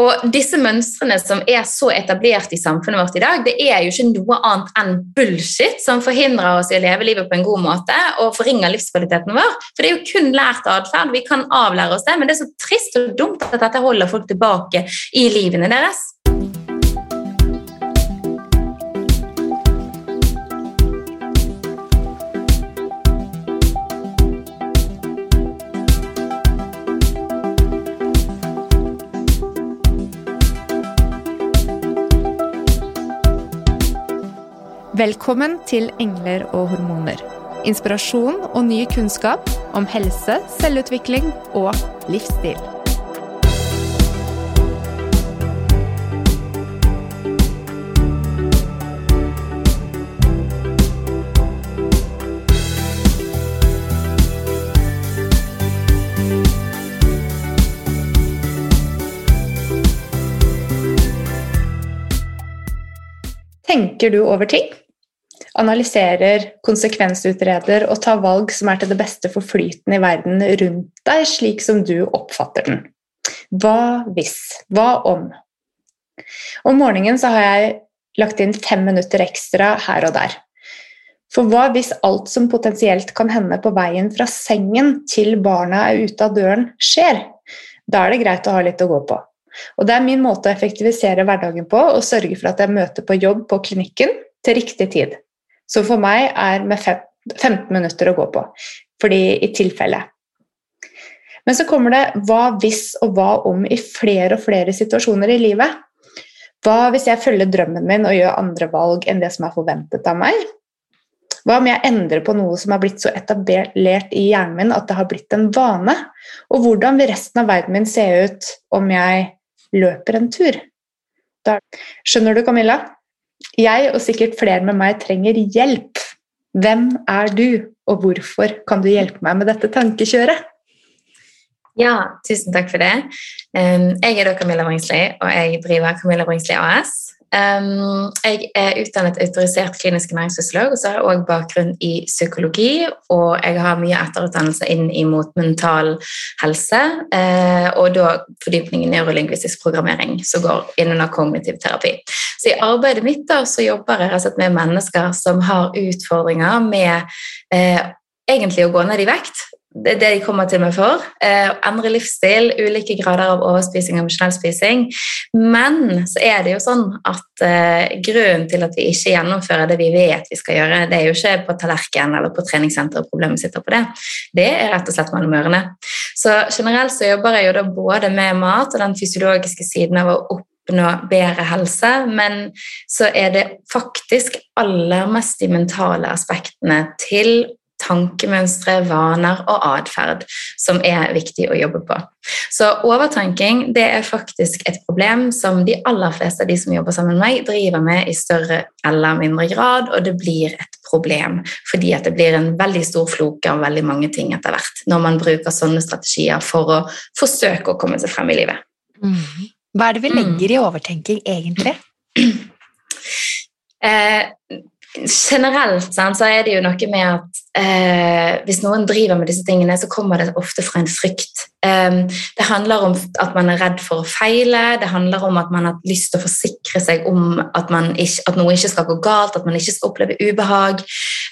Og disse mønstrene som er så etablert i samfunnet vårt i dag, det er jo ikke noe annet enn bullshit som forhindrer oss i å leve livet på en god måte og forringer livskvaliteten vår. For det er jo kun lært atferd. Vi kan avlære oss det, men det er så trist og dumt at dette holder folk tilbake i livene deres. Velkommen til Engler og hormoner. Inspirasjon og ny kunnskap om helse, selvutvikling og livsstil. Tenker du over ting? Analyserer, konsekvensutreder og tar valg som er til det beste for flyten i verden rundt deg, slik som du oppfatter den. Hva hvis? Hva om? Om morgenen så har jeg lagt inn fem minutter ekstra her og der. For hva hvis alt som potensielt kan hende på veien fra sengen til barna er ute av døren, skjer? Da er det greit å ha litt å gå på. Og Det er min måte å effektivisere hverdagen på og sørge for at jeg møter på jobb på klinikken til riktig tid. Så for meg er med 15 minutter å gå på, fordi i tilfelle. Men så kommer det hva hvis og hva om i flere og flere situasjoner i livet. Hva hvis jeg følger drømmen min og gjør andre valg enn det som er forventet av meg? Hva om jeg endrer på noe som har blitt så etablert i hjernen min at det har blitt en vane? Og hvordan vil resten av verden min se ut om jeg løper en tur? Da, skjønner du, Camilla? Jeg og sikkert flere med meg trenger hjelp. Hvem er du, og hvorfor kan du hjelpe meg med dette tankekjøret? Ja, tusen takk for det. Jeg er da Camilla Bringsli, og jeg driver Camilla Bringsli AS. Jeg er utdannet autorisert klinisk næringsfysiolog, og så har jeg også bakgrunn i psykologi. Og jeg har mye etterutdannelse inn imot mental helse, uh, og da fordypning i neurolingvistisk programmering, som går innunder kognitiv terapi. Så i arbeidet mitt da, så jobber jeg med mennesker som har utfordringer med uh, egentlig å gå ned i vekt, det er det de kommer til meg for. Eh, endre livsstil, ulike grader av overspising og emosjonell spising. Men så er det jo sånn at eh, grunnen til at vi ikke gjennomfører det vi vet vi skal gjøre, det er jo ikke på tallerken eller på treningssenteret problemet sitter på det. Det er rett og slett mellom ørene. Så generelt så jobber jeg jo da både med mat og den fysiologiske siden av å oppnå bedre helse, men så er det faktisk aller mest de mentale aspektene til tankemønstre, vaner og atferd som er viktig å jobbe på. Så overtenking det er faktisk et problem som de aller fleste av de som jobber sammen med meg, driver med i større eller mindre grad, og det blir et problem fordi at det blir en veldig stor floke av veldig mange ting etter hvert når man bruker sånne strategier for å forsøke å komme seg frem i livet. Mm. Hva er det vi legger i overtenking egentlig? Eh, generelt så er det jo noe med at eh, hvis noen driver med disse tingene, så kommer det ofte fra en frykt. Eh, det handler om at man er redd for å feile, det handler om at man har lyst til å forsikre seg om at, ikke, at noe ikke skal gå galt, at man ikke skal oppleve ubehag,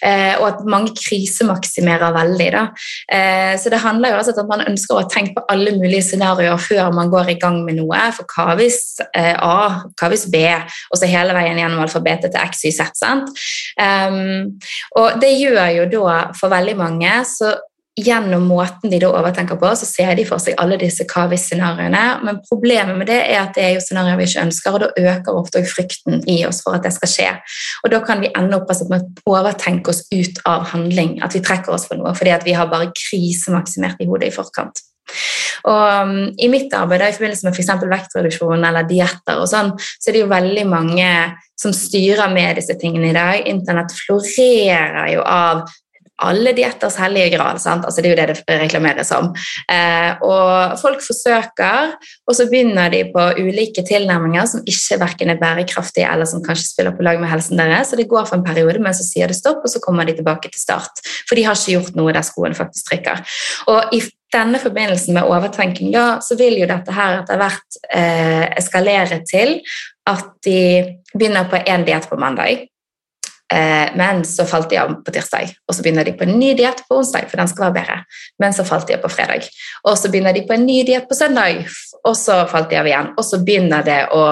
eh, og at mange krisemaksimerer veldig. Uh, så det handler jo altså om at man ønsker å ha tenkt på alle mulige scenarioer før man går i gang med noe. For hva hvis uh, A, hva hvis B, og så hele veien gjennom alfabetet til X, Y, Z. Um, og det gjør jo da for veldig mange så gjennom måten de da overtenker på, så ser de for seg alle disse hva hvis-scenarioene. Men problemet med det er at det er jo scenarioer vi ikke ønsker, og da øker ofte frykten i oss for at det skal skje. Og da kan vi ende opp altså med å overtenke oss ut av handling, at vi trekker oss for noe fordi at vi har bare krisemaksimert i hodet i forkant. Og um, I mitt arbeid i forbindelse med f.eks. vektreduksjon eller dietter, og sånn, så er det jo veldig mange som styrer med disse tingene i dag. Internett florerer jo av alle dietters hellige gral. Altså, det er jo det det reklameres som. Eh, og folk forsøker, og så begynner de på ulike tilnærminger som ikke verken er bærekraftige eller som kanskje spiller på lag med helsen deres. Så det går for en periode, men så sier det stopp, og så kommer de tilbake til start. For de har ikke gjort noe der skoen faktisk trykker. Og i denne forbindelsen med overtenking, da, så vil jo dette her etter hvert eh, eskalere til at de begynner på én diett på mandag. Eh, men så falt de av på tirsdag, og så begynner de på en ny diett på onsdag. for den skal være bedre. Men så falt de av på fredag. Og så begynner de på en ny diett på søndag, og så falt de av igjen. Og så begynner det å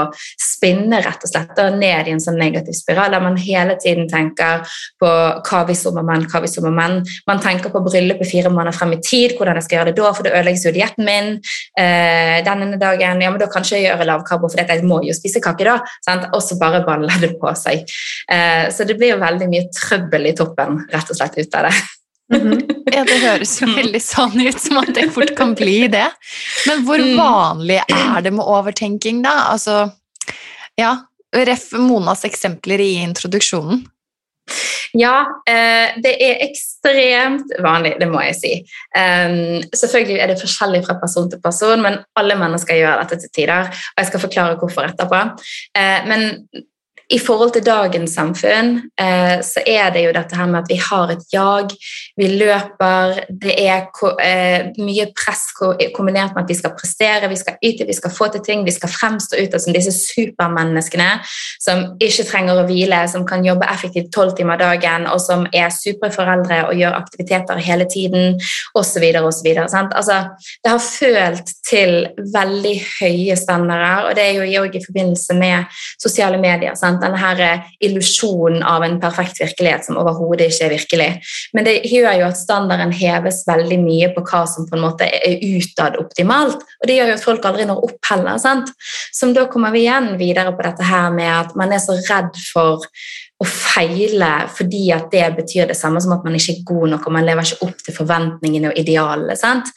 spinne rett og slett ned i en sånn negativ spiral der man hele tiden tenker på hva hvis om og menn, hva hvis om og menn. Man tenker på bryllupet fire måneder frem i tid, hvordan jeg skal gjøre det da, for det ødelegges jo dietten min. Eh, denne dagen, ja, men da kanskje jeg gjøre lavkarbo, for jeg må jo spise kake da. Og så bare baller det på seg. Eh, så det blir jo veldig mye trøbbel i toppen rett og slett ut av det. Mm -hmm. Ja, Det høres jo veldig sånn ut som at det fort kan bli det. Men hvor mm. vanlig er det med overtenking, da? Altså, ja, Ref Monas eksempler i introduksjonen. Ja, eh, det er ekstremt vanlig, det må jeg si. Selvfølgelig er det forskjellig fra person til person, men alle mennesker gjør dette til tider. Og jeg skal forklare hvorfor etterpå. Uh, men i forhold til dagens samfunn eh, så er det jo dette her med at vi har et jag, vi løper, det er eh, mye press kombinert med at vi skal prestere, vi skal yte, vi skal få til ting, vi skal fremstå ut som disse supermenneskene som ikke trenger å hvile, som kan jobbe effektivt tolv timer dagen, og som er superforeldre og gjør aktiviteter hele tiden, osv. osv. Altså, det har følt til veldig høye standarder, og det er jo i forbindelse med sosiale medier. sant? Denne her eh, illusjonen av en perfekt virkelighet som overhodet ikke er virkelig. Men det gjør jo at standarden heves veldig mye på hva som på en måte er utad optimalt. Og det gjør jo at folk aldri når opp heller. sant? Som da kommer vi igjen videre på dette her med at man er så redd for å feile fordi at det betyr det samme som at man ikke er god nok og man lever ikke opp til forventningene og idealene. sant?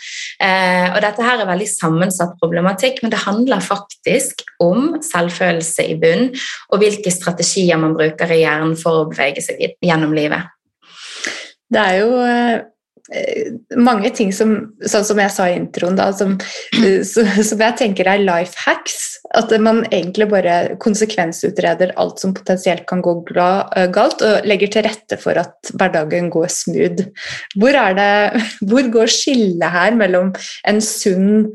Eh, og Dette her er veldig sammensatt problematikk, men det handler faktisk om selvfølelse i bunn og hvilke strategier man bruker i hjernen for å bevege seg gjennom livet. Det er jo eh, mange ting som, sånn som jeg sa i introen, da, som, eh, som, jeg tenker er life hacks. At man egentlig bare konsekvensutreder alt som potensielt kan gå eh, galt, og legger til rette for at hverdagen går smooth. Hvor, det, hvor går skillet her mellom en sunn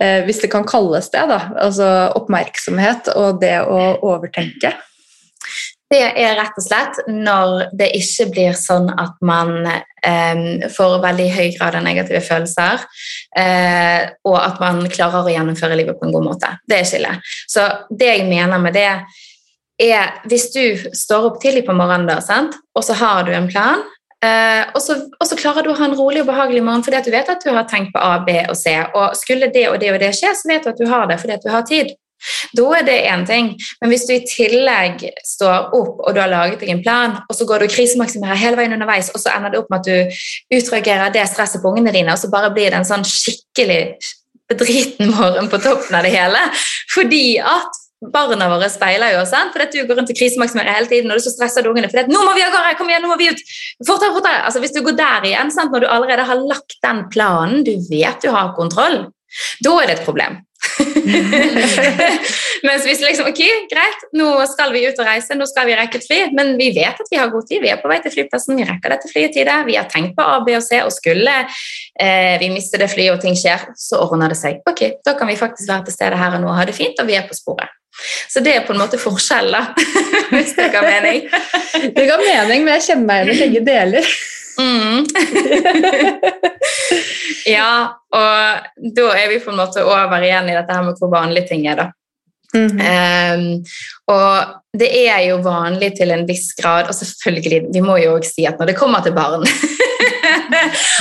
hvis det kan kalles det, da, altså oppmerksomhet og det å overtenke? Det er rett og slett når det ikke blir sånn at man eh, får veldig høy grad av negative følelser, eh, og at man klarer å gjennomføre livet på en god måte. Det er skillet. Så det jeg mener med det, er hvis du står opp tidlig på morgenen, da, sant? og så har du en plan, Uh, og, så, og, så, klarer du å ha en rolig og behagelig morgen fordi at du vet at du har tenkt på A, B og C. Og skulle det og det og det skje, så vet du at du har det fordi at du har tid. Da er det én ting. Men hvis du i tillegg står opp og du har laget deg en plan, og så går du og krisemaksimerer hele veien underveis, og så ender det opp med at du utreagerer det stresset på ungene dine, og så bare blir det en sånn skikkelig bedriten morgen på toppen av det hele. Fordi at barna våre speiler jo, sant? for at du går rundt og krisemaksimerer hele tiden, og du så stresser ungene for 'nå må vi av gårde, kom igjen, nå må vi ut', fortere, fortere. Altså, hvis du går der igjen, sant? når du allerede har lagt den planen, du vet du har kontroll, da er det et problem. Mens hvis liksom Ok, greit, nå skal vi ut og reise, nå skal vi rekke et fly, men vi vet at vi har god tid. Vi er på vei til flyplassen, vi rekker dette flyet i tide, Vi har tenkt på A, B og C, og skulle eh, vi miste det flyet og ting skjer, så ordner det seg. Ok, da kan vi faktisk være til stede her og nå og ha det fint, og vi er på sporet. Så det er på en måte forskjell, da, hvis det ga mening. det ga mening, men jeg kjenner meg igjen i begge deler. Mm. ja, og da er vi på en måte over igjen i dette her med hvor vanlige ting er, da. Mm -hmm. um, og det er jo vanlig til en viss grad, og selvfølgelig, vi må jo òg si at når det kommer til barn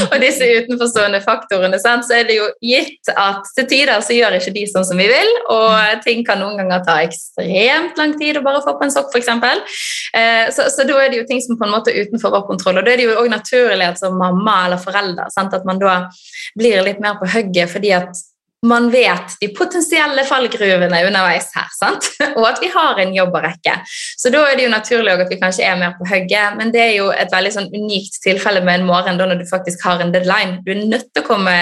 og disse utenforstående faktorene, sant, så er det jo gitt at til tider så gjør ikke de sånn som vi vil, og ting kan noen ganger ta ekstremt lang tid å bare få på en sokk, f.eks. Eh, så, så da er det jo ting som på en måte er utenfor vår kontroll. Og da er det jo òg naturlig at som mamma eller forelder sant, at man da blir litt mer på hugget fordi at man vet de potensielle fallgruvene underveis her, sant? og at vi har en jobb å rekke. Så da er det jo naturlig at vi kanskje er mer på hugget, men det er jo et veldig sånn unikt tilfelle med en morgen da når du faktisk har en deadline. Du er nødt til å, komme,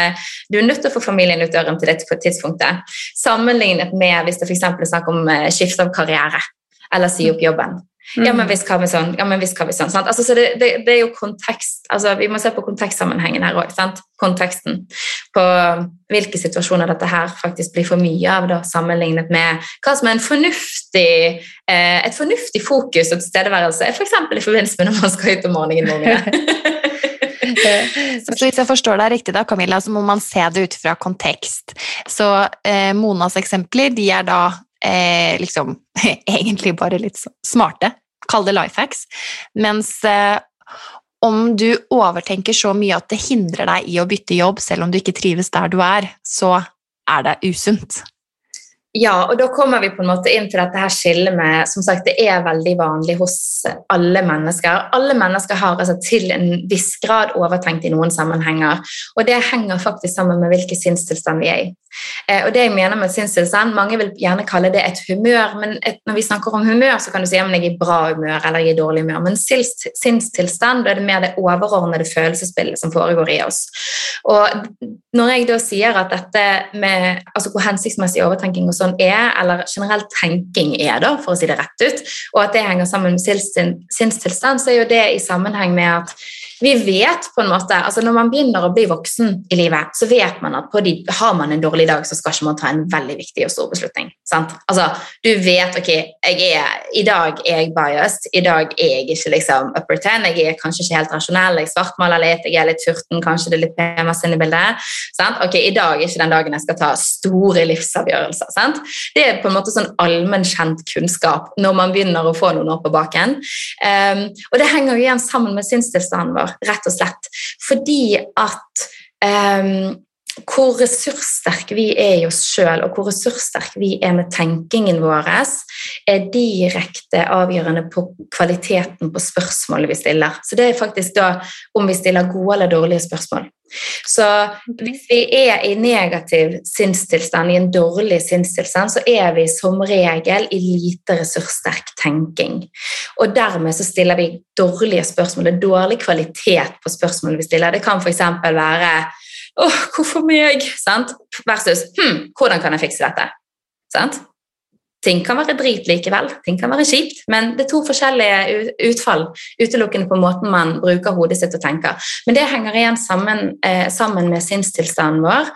du er nødt til å få familien ut døren til dette tidspunktet, sammenlignet med hvis det f.eks. er snakk om skift skifte av karriere eller si opp jobben. Ja, men hvis hva vi sånn, ja, men hvis hva vi sånn. Sant? Altså, så det, det, det, er jo kontekst, altså Vi må se på kontekstsammenhengen her òg. Konteksten på hvilke situasjoner dette her faktisk blir for mye av, da, sammenlignet med hva som er en fornuftig, eh, et fornuftig fokus og tilstedeværelse, f.eks. For i forbindelse med når man skal ut om morgenen. morgenen. så hvis jeg forstår deg riktig, da, Camilla, så må man se det ut fra kontekst. Så eh, Monas eksempler de er da eh, liksom egentlig bare litt smarte. Kall det life hacks. Mens eh, om du overtenker så mye at det hindrer deg i å bytte jobb, selv om du ikke trives der du er, så er det usunt. Ja, og da kommer vi på en måte inn til dette her skillet med Som sagt, det er veldig vanlig hos alle mennesker. Alle mennesker har altså til en viss grad overtenkt i noen sammenhenger. Og det henger faktisk sammen med hvilken sinnstilstand vi er i. Eh, og det jeg mener med sinnstilstand, Mange vil gjerne kalle det et humør, men et, når vi snakker om humør, så kan du si at jeg er i bra humør eller jeg er i dårlig humør. Men sinnstilstand er det mer det overordnede følelsesbildet som foregår i oss. Og når jeg da sier at dette med altså hvor hensiktsmessig overtenking og sånn er, eller generelt tenking er, da, for å si det rett ut, og at det henger sammen med sinnstilstand, så er jo det i sammenheng med at vi vet på en måte, altså Når man begynner å bli voksen i livet, så vet man at de, har man en dårlig dag, så skal ikke man ta en veldig viktig og stor beslutning. Altså, Du vet ok, er, i dag er jeg biased, i dag er jeg ikke liksom upper ten, jeg er kanskje ikke helt rasjonell, jeg svartmaler litt, jeg er litt furten, kanskje det er litt PMS inni bildet. sant? Ok, I dag er ikke den dagen jeg skal ta store livsavgjørelser. sant? Det er på en måte sånn allmennkjent kunnskap når man begynner å få noen år på baken. Um, og det henger jo igjen sammen med sinnstilstanden vår rett og slett. Fordi at um, hvor ressurssterke vi er i oss sjøl, og hvor ressurssterke vi er med tenkingen vår, er direkte avgjørende på kvaliteten på spørsmålet vi stiller. Så det er faktisk da om vi stiller gode eller dårlige spørsmål. Så hvis vi er i negativ sinnstilstand, i en dårlig sinnstilstand, så er vi som regel i lite ressurssterk tenking. Og dermed så stiller vi dårlige spørsmål. Er dårlig kvalitet på spørsmålet vi stiller. Det kan f.eks. være åh, hvorfor meg? Sant? Versus hm, hvordan kan jeg fikse dette? Sant? Ting kan være drit likevel, ting kan være kjipt, men det er to forskjellige utfall utelukkende på måten man bruker hodet sitt og tenker. Men det henger igjen sammen, eh, sammen med sinnstilstanden vår.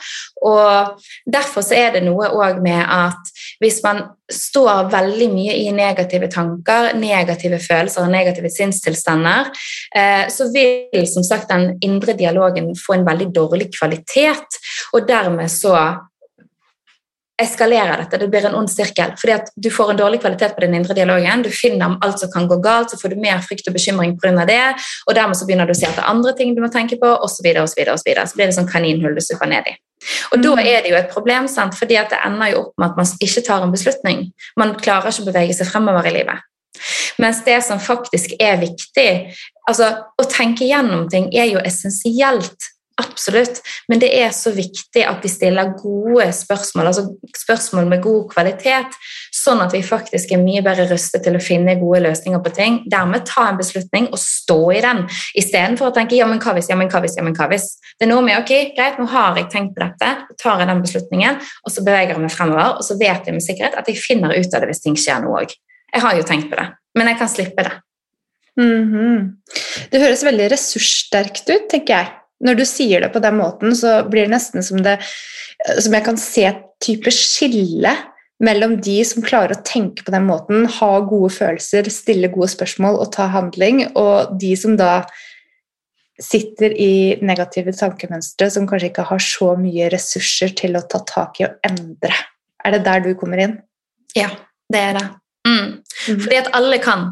Og derfor så er det noe òg med at hvis man står veldig mye i negative tanker, negative følelser og negative sinnstilstander, eh, så vil som sagt den indre dialogen få en veldig dårlig kvalitet, og dermed så eskalerer dette. Det blir en ond sirkel. fordi at Du får en dårlig kvalitet på den indre dialogen. Du finner alt som kan gå galt, så får du mer frykt og bekymring pga. det. Og dermed så begynner du å se etter andre ting du må tenke på, osv. Så, videre, og så, videre, og så, videre. så blir det sånn kaninhull du supper ned i. Og mm. Da er det jo et problem, sant? fordi at det ender jo opp med at man ikke tar en beslutning. Man klarer ikke å bevege seg fremover i livet. Mens det som faktisk er viktig altså Å tenke gjennom ting er jo essensielt Absolutt, men det er så viktig at vi stiller gode spørsmål, altså spørsmål med god kvalitet, sånn at vi faktisk er mye bedre rustet til å finne gode løsninger på ting. Dermed ta en beslutning og stå i den, istedenfor å tenke ja, men hva hvis, ja, men hva hvis, ja, men hva hvis. Det er noe med ok, greit, nå har jeg tenkt på dette, tar jeg den beslutningen, og så beveger jeg meg fremover, og så vet jeg med sikkerhet at jeg finner ut av det hvis ting skjer nå òg. Jeg har jo tenkt på det, men jeg kan slippe det. Mm -hmm. Det høres veldig ressurssterkt ut, tenker jeg. Når du sier det på den måten, så blir det nesten som det Som jeg kan se et type skille mellom de som klarer å tenke på den måten, ha gode følelser, stille gode spørsmål og ta handling, og de som da sitter i negative tankemønstre som kanskje ikke har så mye ressurser til å ta tak i og endre. Er det der du kommer inn? Ja, det er det. Mm. mm. Fordi at alle kan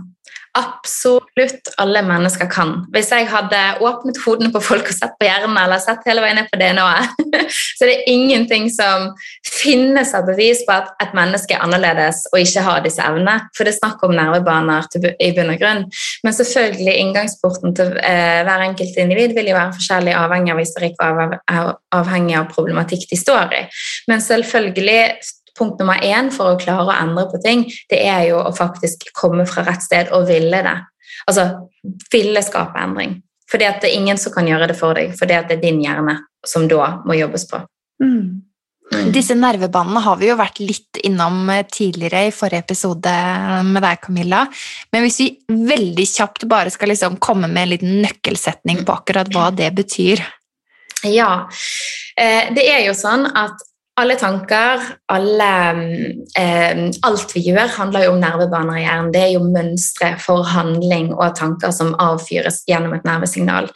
absolutt alle mennesker kan. Hvis jeg hadde åpnet hodene på folk og sett på hjernen eller sett hele veien ned på DNA-et, så det er ingenting som finnes av bevis på at et menneske er annerledes og ikke har disse evnene. For det er snakk om nervebaner i bunn og grunn. Men selvfølgelig inngangsporten til eh, hver enkelt individ vil jo være forskjellig avhengig av historikk og avhengig av problematikk de står i. Men selvfølgelig punkt nummer én for å klare å endre på ting, det er jo å faktisk komme fra rett sted og ville det. Altså ville skape endring. Fordi at det er ingen som kan gjøre det for deg, fordi at det er din hjerne som da må jobbes på. Mm. Mm. Disse nervebanene har vi jo vært litt innom eh, tidligere i forrige episode med deg, Camilla. Men hvis vi veldig kjapt bare skal liksom komme med en liten nøkkelsetning på akkurat hva det betyr. Ja. Eh, det er jo sånn at alle tanker, alle, eh, alt vi gjør, handler jo om nervebaner i hjernen. Det er jo mønstre for handling og tanker som avfyres gjennom et nervesignal.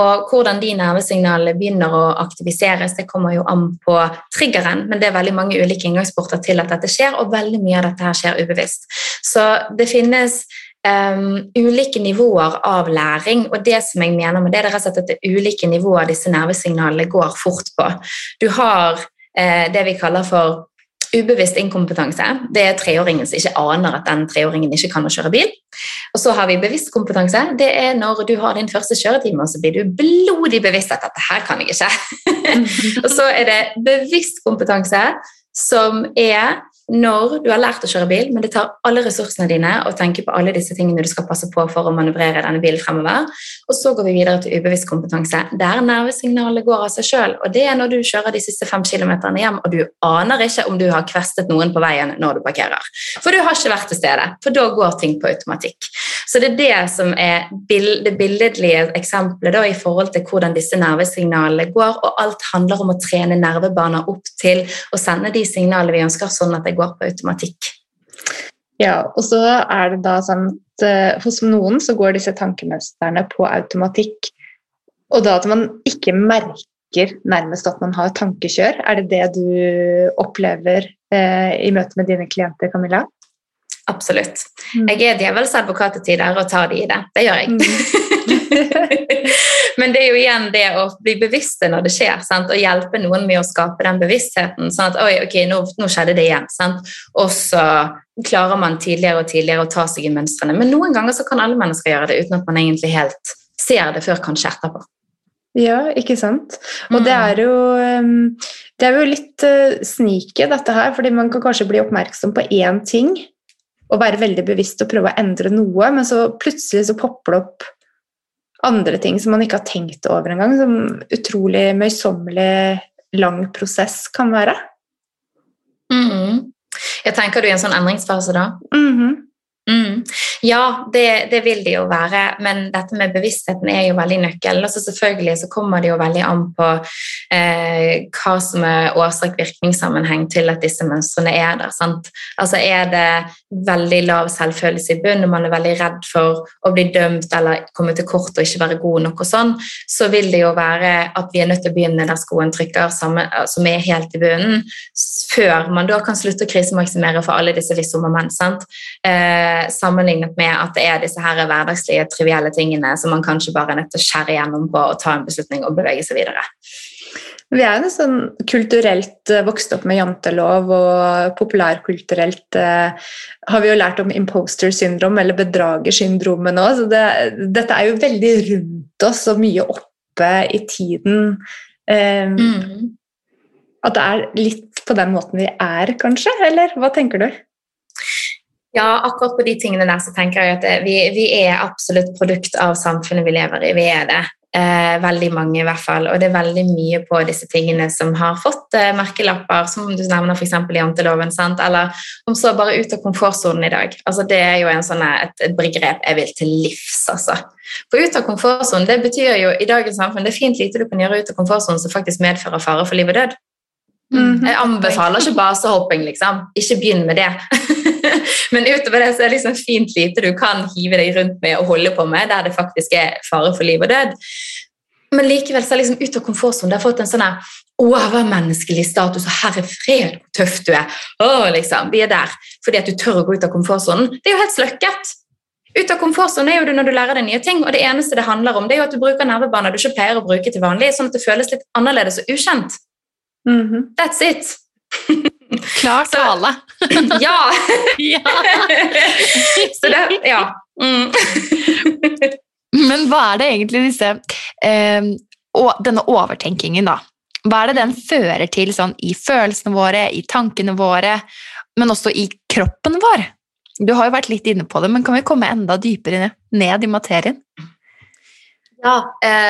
Og hvordan de nervesignalene begynner å aktiviseres, det kommer jo an på triggeren, men det er veldig mange ulike inngangsporter til at dette skjer, og veldig mye av dette her skjer ubevisst. Så det finnes um, ulike nivåer av læring, og det som jeg mener med det, det er at det er ulike nivåer disse nervesignalene går fort på. Du har det vi kaller for ubevisst inkompetanse. Det er treåringen som ikke aner at den treåringen ikke kan å kjøre bil. Og så har vi bevisst kompetanse. Det er når du har din første kjøretime, og så blir du blodig bevisst at dette her kan jeg ikke. og så er det bevisst kompetanse, som er når du har lært å kjøre bil, men det tar alle ressursene dine og tenker på alle disse tingene du skal passe på for å manøvrere denne bilen fremover. Og så går vi videre til ubevisst kompetanse, der nervesignalet går av seg sjøl. Og det er når du kjører de siste fem kilometerne hjem, og du aner ikke om du har kvestet noen på veien når du parkerer. For du har ikke vært til stede, for da går ting på automatikk. Så det er det som er det billedlige eksempelet da, i forhold til hvordan disse nervesignalene går, og alt handler om å trene nervebaner opp til å sende de signalene vi ønsker, sånn at det går på automatikk. Ja, og så er det da sånn at uh, hos noen så går disse tankemønstrene på automatikk, og da at man ikke merker nærmest at man har tankekjør. Er det det du opplever eh, i møte med dine klienter, Camilla? Absolutt. Jeg er djevelens advokat til tider og tar de i det. Det gjør jeg. Men det er jo igjen det å bli bevisste når det skjer, sant? og hjelpe noen med å skape den bevisstheten. sånn at oi, ok, nå, nå skjedde det igjen. Sant? Og så klarer man tidligere og tidligere å ta seg i mønstrene. Men noen ganger så kan alle mennesker gjøre det uten at man egentlig helt ser det før kanskje etterpå. Ja, ikke sant. Og det er jo, det er jo litt uh, sneaky, dette her, fordi man kan kanskje bli oppmerksom på én ting og være veldig bevisst og prøve å endre noe, men så plutselig så popper det opp andre ting som man ikke har tenkt over engang, som utrolig møysommelig lang prosess kan være. Mm. Jeg tenker du i en sånn endringsfase da? Mm -hmm. Mm. Ja, det, det, vil det jo være, men dette med bevisstheten er jo veldig nøkkelen. Altså selvfølgelig så kommer det jo veldig an på eh, hva som er årsak-virkningssammenheng til at disse mønstrene er der. Sant? Altså Er det veldig lav selvfølelse i bunn, og man er veldig redd for å bli dømt eller komme til kort og ikke være god nok, og sånn, så vil det jo være at vi er nødt til å begynne der skoen trykker, som er helt i bunnen, før man da kan slutte å krisemaksimere for alle disse visse moment. Eh, sammenlignet med at det er disse her hverdagslige, trivielle tingene som man kanskje bare er nødt til å skjære gjennom på og ta en beslutning og bevege seg videre. Vi er jo sånn kulturelt eh, vokst opp med jantelov, og populærkulturelt eh, har vi jo lært om imposter syndrom, eller bedragersyndromet nå. Så det, dette er jo veldig rundt oss og mye oppe i tiden. Eh, mm. At det er litt på den måten vi er, kanskje? Eller hva tenker du? Ja, akkurat på de tingene der så tenker jeg at vi, vi er absolutt produkt av samfunnet vi lever i. Vi er det. Eh, veldig mange, i hvert fall. Og det er veldig mye på disse tingene som har fått eh, merkelapper, som du nevner f.eks. i janteloven. Sant? Eller om så bare ut av komfortsonen i dag. Altså, det er jo sånne, et, et, begrep jeg vil til livs. Altså. For ut av komfortsonen, det betyr jo i dagens samfunn det er fint lite du kan gjøre ut av komfortsonen som faktisk medfører fare for liv og død. Mm. Jeg anbefaler ikke basehopping, liksom. Ikke begynn med det. Men utover det så er det liksom fint lite du kan hive deg rundt med og holde på med, der det faktisk er fare for liv og død. Men likevel så er liksom ut av komfortsonen. Det har fått en sånn overmenneskelig status. og 'Herre fred, hvor tøff du er'. Åh, liksom, Vi er der fordi at du tør å gå ut av komfortsonen. Det er jo helt sløkket. Ut av komfortsonen er jo du når du lærer deg nye ting, og det eneste det handler om, det er jo at du bruker nervebaner du ikke pleier å bruke til vanlig, sånn at det føles litt annerledes og ukjent. Mm -hmm. That's it. Klar tale. ja! Så det Ja. Mm. Men hva er det egentlig disse eh, og Denne overtenkingen, da. Hva er det den fører til sånn i følelsene våre, i tankene våre, men også i kroppen vår? Du har jo vært litt inne på det, men kan vi komme enda dypere ned i materien? Ja,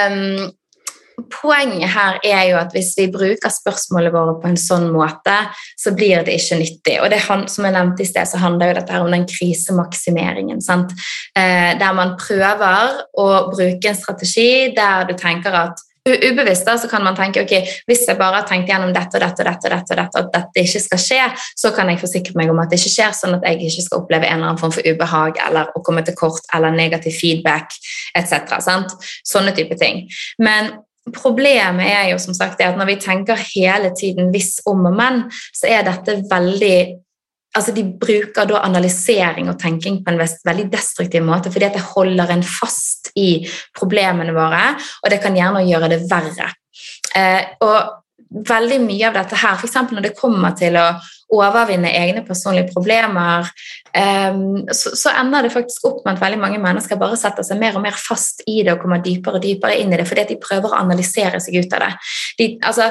um, poenget her er jo at hvis vi bruker spørsmålene våre på en sånn måte, så blir det ikke nyttig. Og det, som jeg nevnte i sted, så handler jo dette om den krisemaksimeringen. Sant? Eh, der man prøver å bruke en strategi der du tenker at ubevisst da, så kan man tenke ok, hvis jeg bare har tenkt gjennom dette og dette og dette, og dette, dette, at dette ikke skal skje, så kan jeg forsikre meg om at det ikke skjer, sånn at jeg ikke skal oppleve en eller annen form for ubehag eller å komme til kort eller negativ feedback etc. Sånne type ting. Men Problemet er jo som sagt at når vi tenker hele tiden hvis, om og men, så er dette veldig altså De bruker da analysering og tenking på en veldig destruktiv måte, fordi at det holder en fast i problemene våre, og det kan gjerne gjøre det verre. Eh, og veldig mye av dette her, f.eks. når det kommer til å overvinne egne personlige problemer, så, så, ender det faktisk opp med at veldig mange mennesker bare setter seg mer og mer fast i det og kommer dypere og dypere inn i det fordi at de prøver å analysere seg ut av det. De, altså,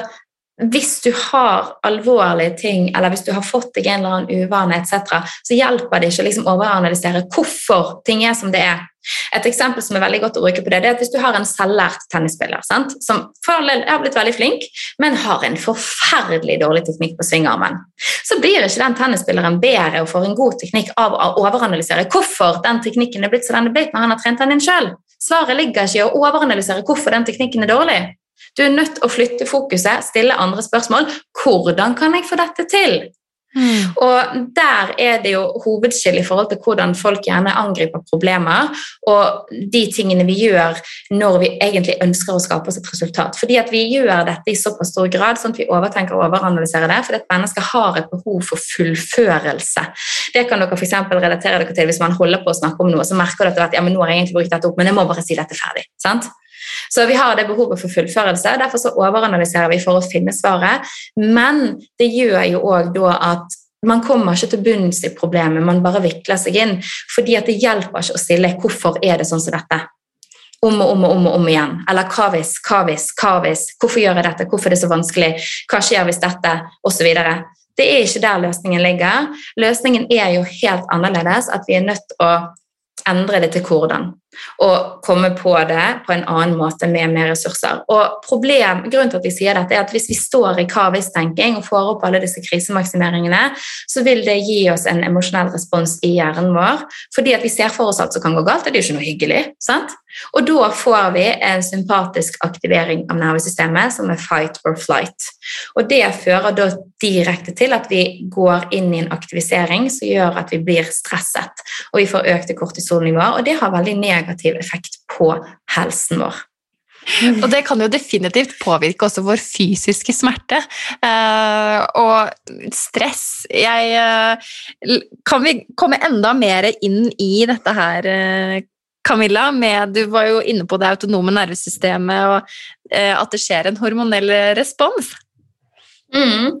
hvis du har alvorlige ting, eller hvis du har fått deg en eller annen uvane etc., så hjelper det ikke å liksom overanalysere hvorfor ting er som det er. Et eksempel som er veldig godt å bruke på det, det er at hvis du har en selvlært tennisspiller sant, som har blitt veldig flink, men har en forferdelig dårlig teknikk på svingarmen, så blir ikke den tennisspilleren bedre og får en god teknikk av å overanalysere hvorfor den teknikken er blitt så den er blitt når han har trent den inn sjøl. Svaret ligger ikke i å overanalysere hvorfor den teknikken er dårlig. Du er nødt til å flytte fokuset, stille andre spørsmål. Hvordan kan jeg få dette til? Mm. Og Der er det jo hovedskille i forhold til hvordan folk gjerne angriper problemer, og de tingene vi gjør når vi egentlig ønsker å skape oss et resultat. Fordi at vi gjør dette i såpass stor grad sånn at vi overtenker og overanalyserer det, fordi at mennesker har et behov for fullførelse. Det kan dere f.eks. relatere dere til hvis man holder på å snakke om noe, så merker dere at ja, men nå har jeg egentlig brukt dette opp, men jeg må bare si dette ferdig. sant? Så vi har det behovet for fullførelse. Derfor så overanalyserer vi for å finne svaret. Men det gjør jo òg da at man kommer ikke til bunns i problemet, man bare vikler seg inn. fordi at det hjelper ikke å stille 'hvorfor er det sånn som dette?' om og om og om, og om igjen. Eller hva hvis, hva hvis, hva hvis? Hvorfor gjør jeg dette? Hvorfor er det så vanskelig? Hva skjer hvis dette? Osv. Det er ikke der løsningen ligger. Løsningen er jo helt annerledes. At vi er nødt til å endre det til hvordan. Og komme på det på en annen måte med mer ressurser. Og problem, Grunnen til at vi sier dette, er at hvis vi står i hva-hvis-tenking og får opp alle disse krisemaksimeringene, så vil det gi oss en emosjonell respons i hjernen vår. Fordi at vi ser for oss alt som kan gå galt, det er jo ikke noe hyggelig. sant? Og da får vi en sympatisk aktivering av nervesystemet, som er fight or flight. Og det fører da direkte til at vi går inn i en aktivisering som gjør at vi blir stresset, og vi får økte kortisolnivåer, og det har veldig negativ effekt på helsen vår. Og det kan jo definitivt påvirke også vår fysiske smerte. Uh, og stress jeg, uh, Kan vi komme enda mer inn i dette her, uh, Camilla, med, du var jo inne på det autonome nervesystemet, og eh, at det skjer en hormonell respons. Mm.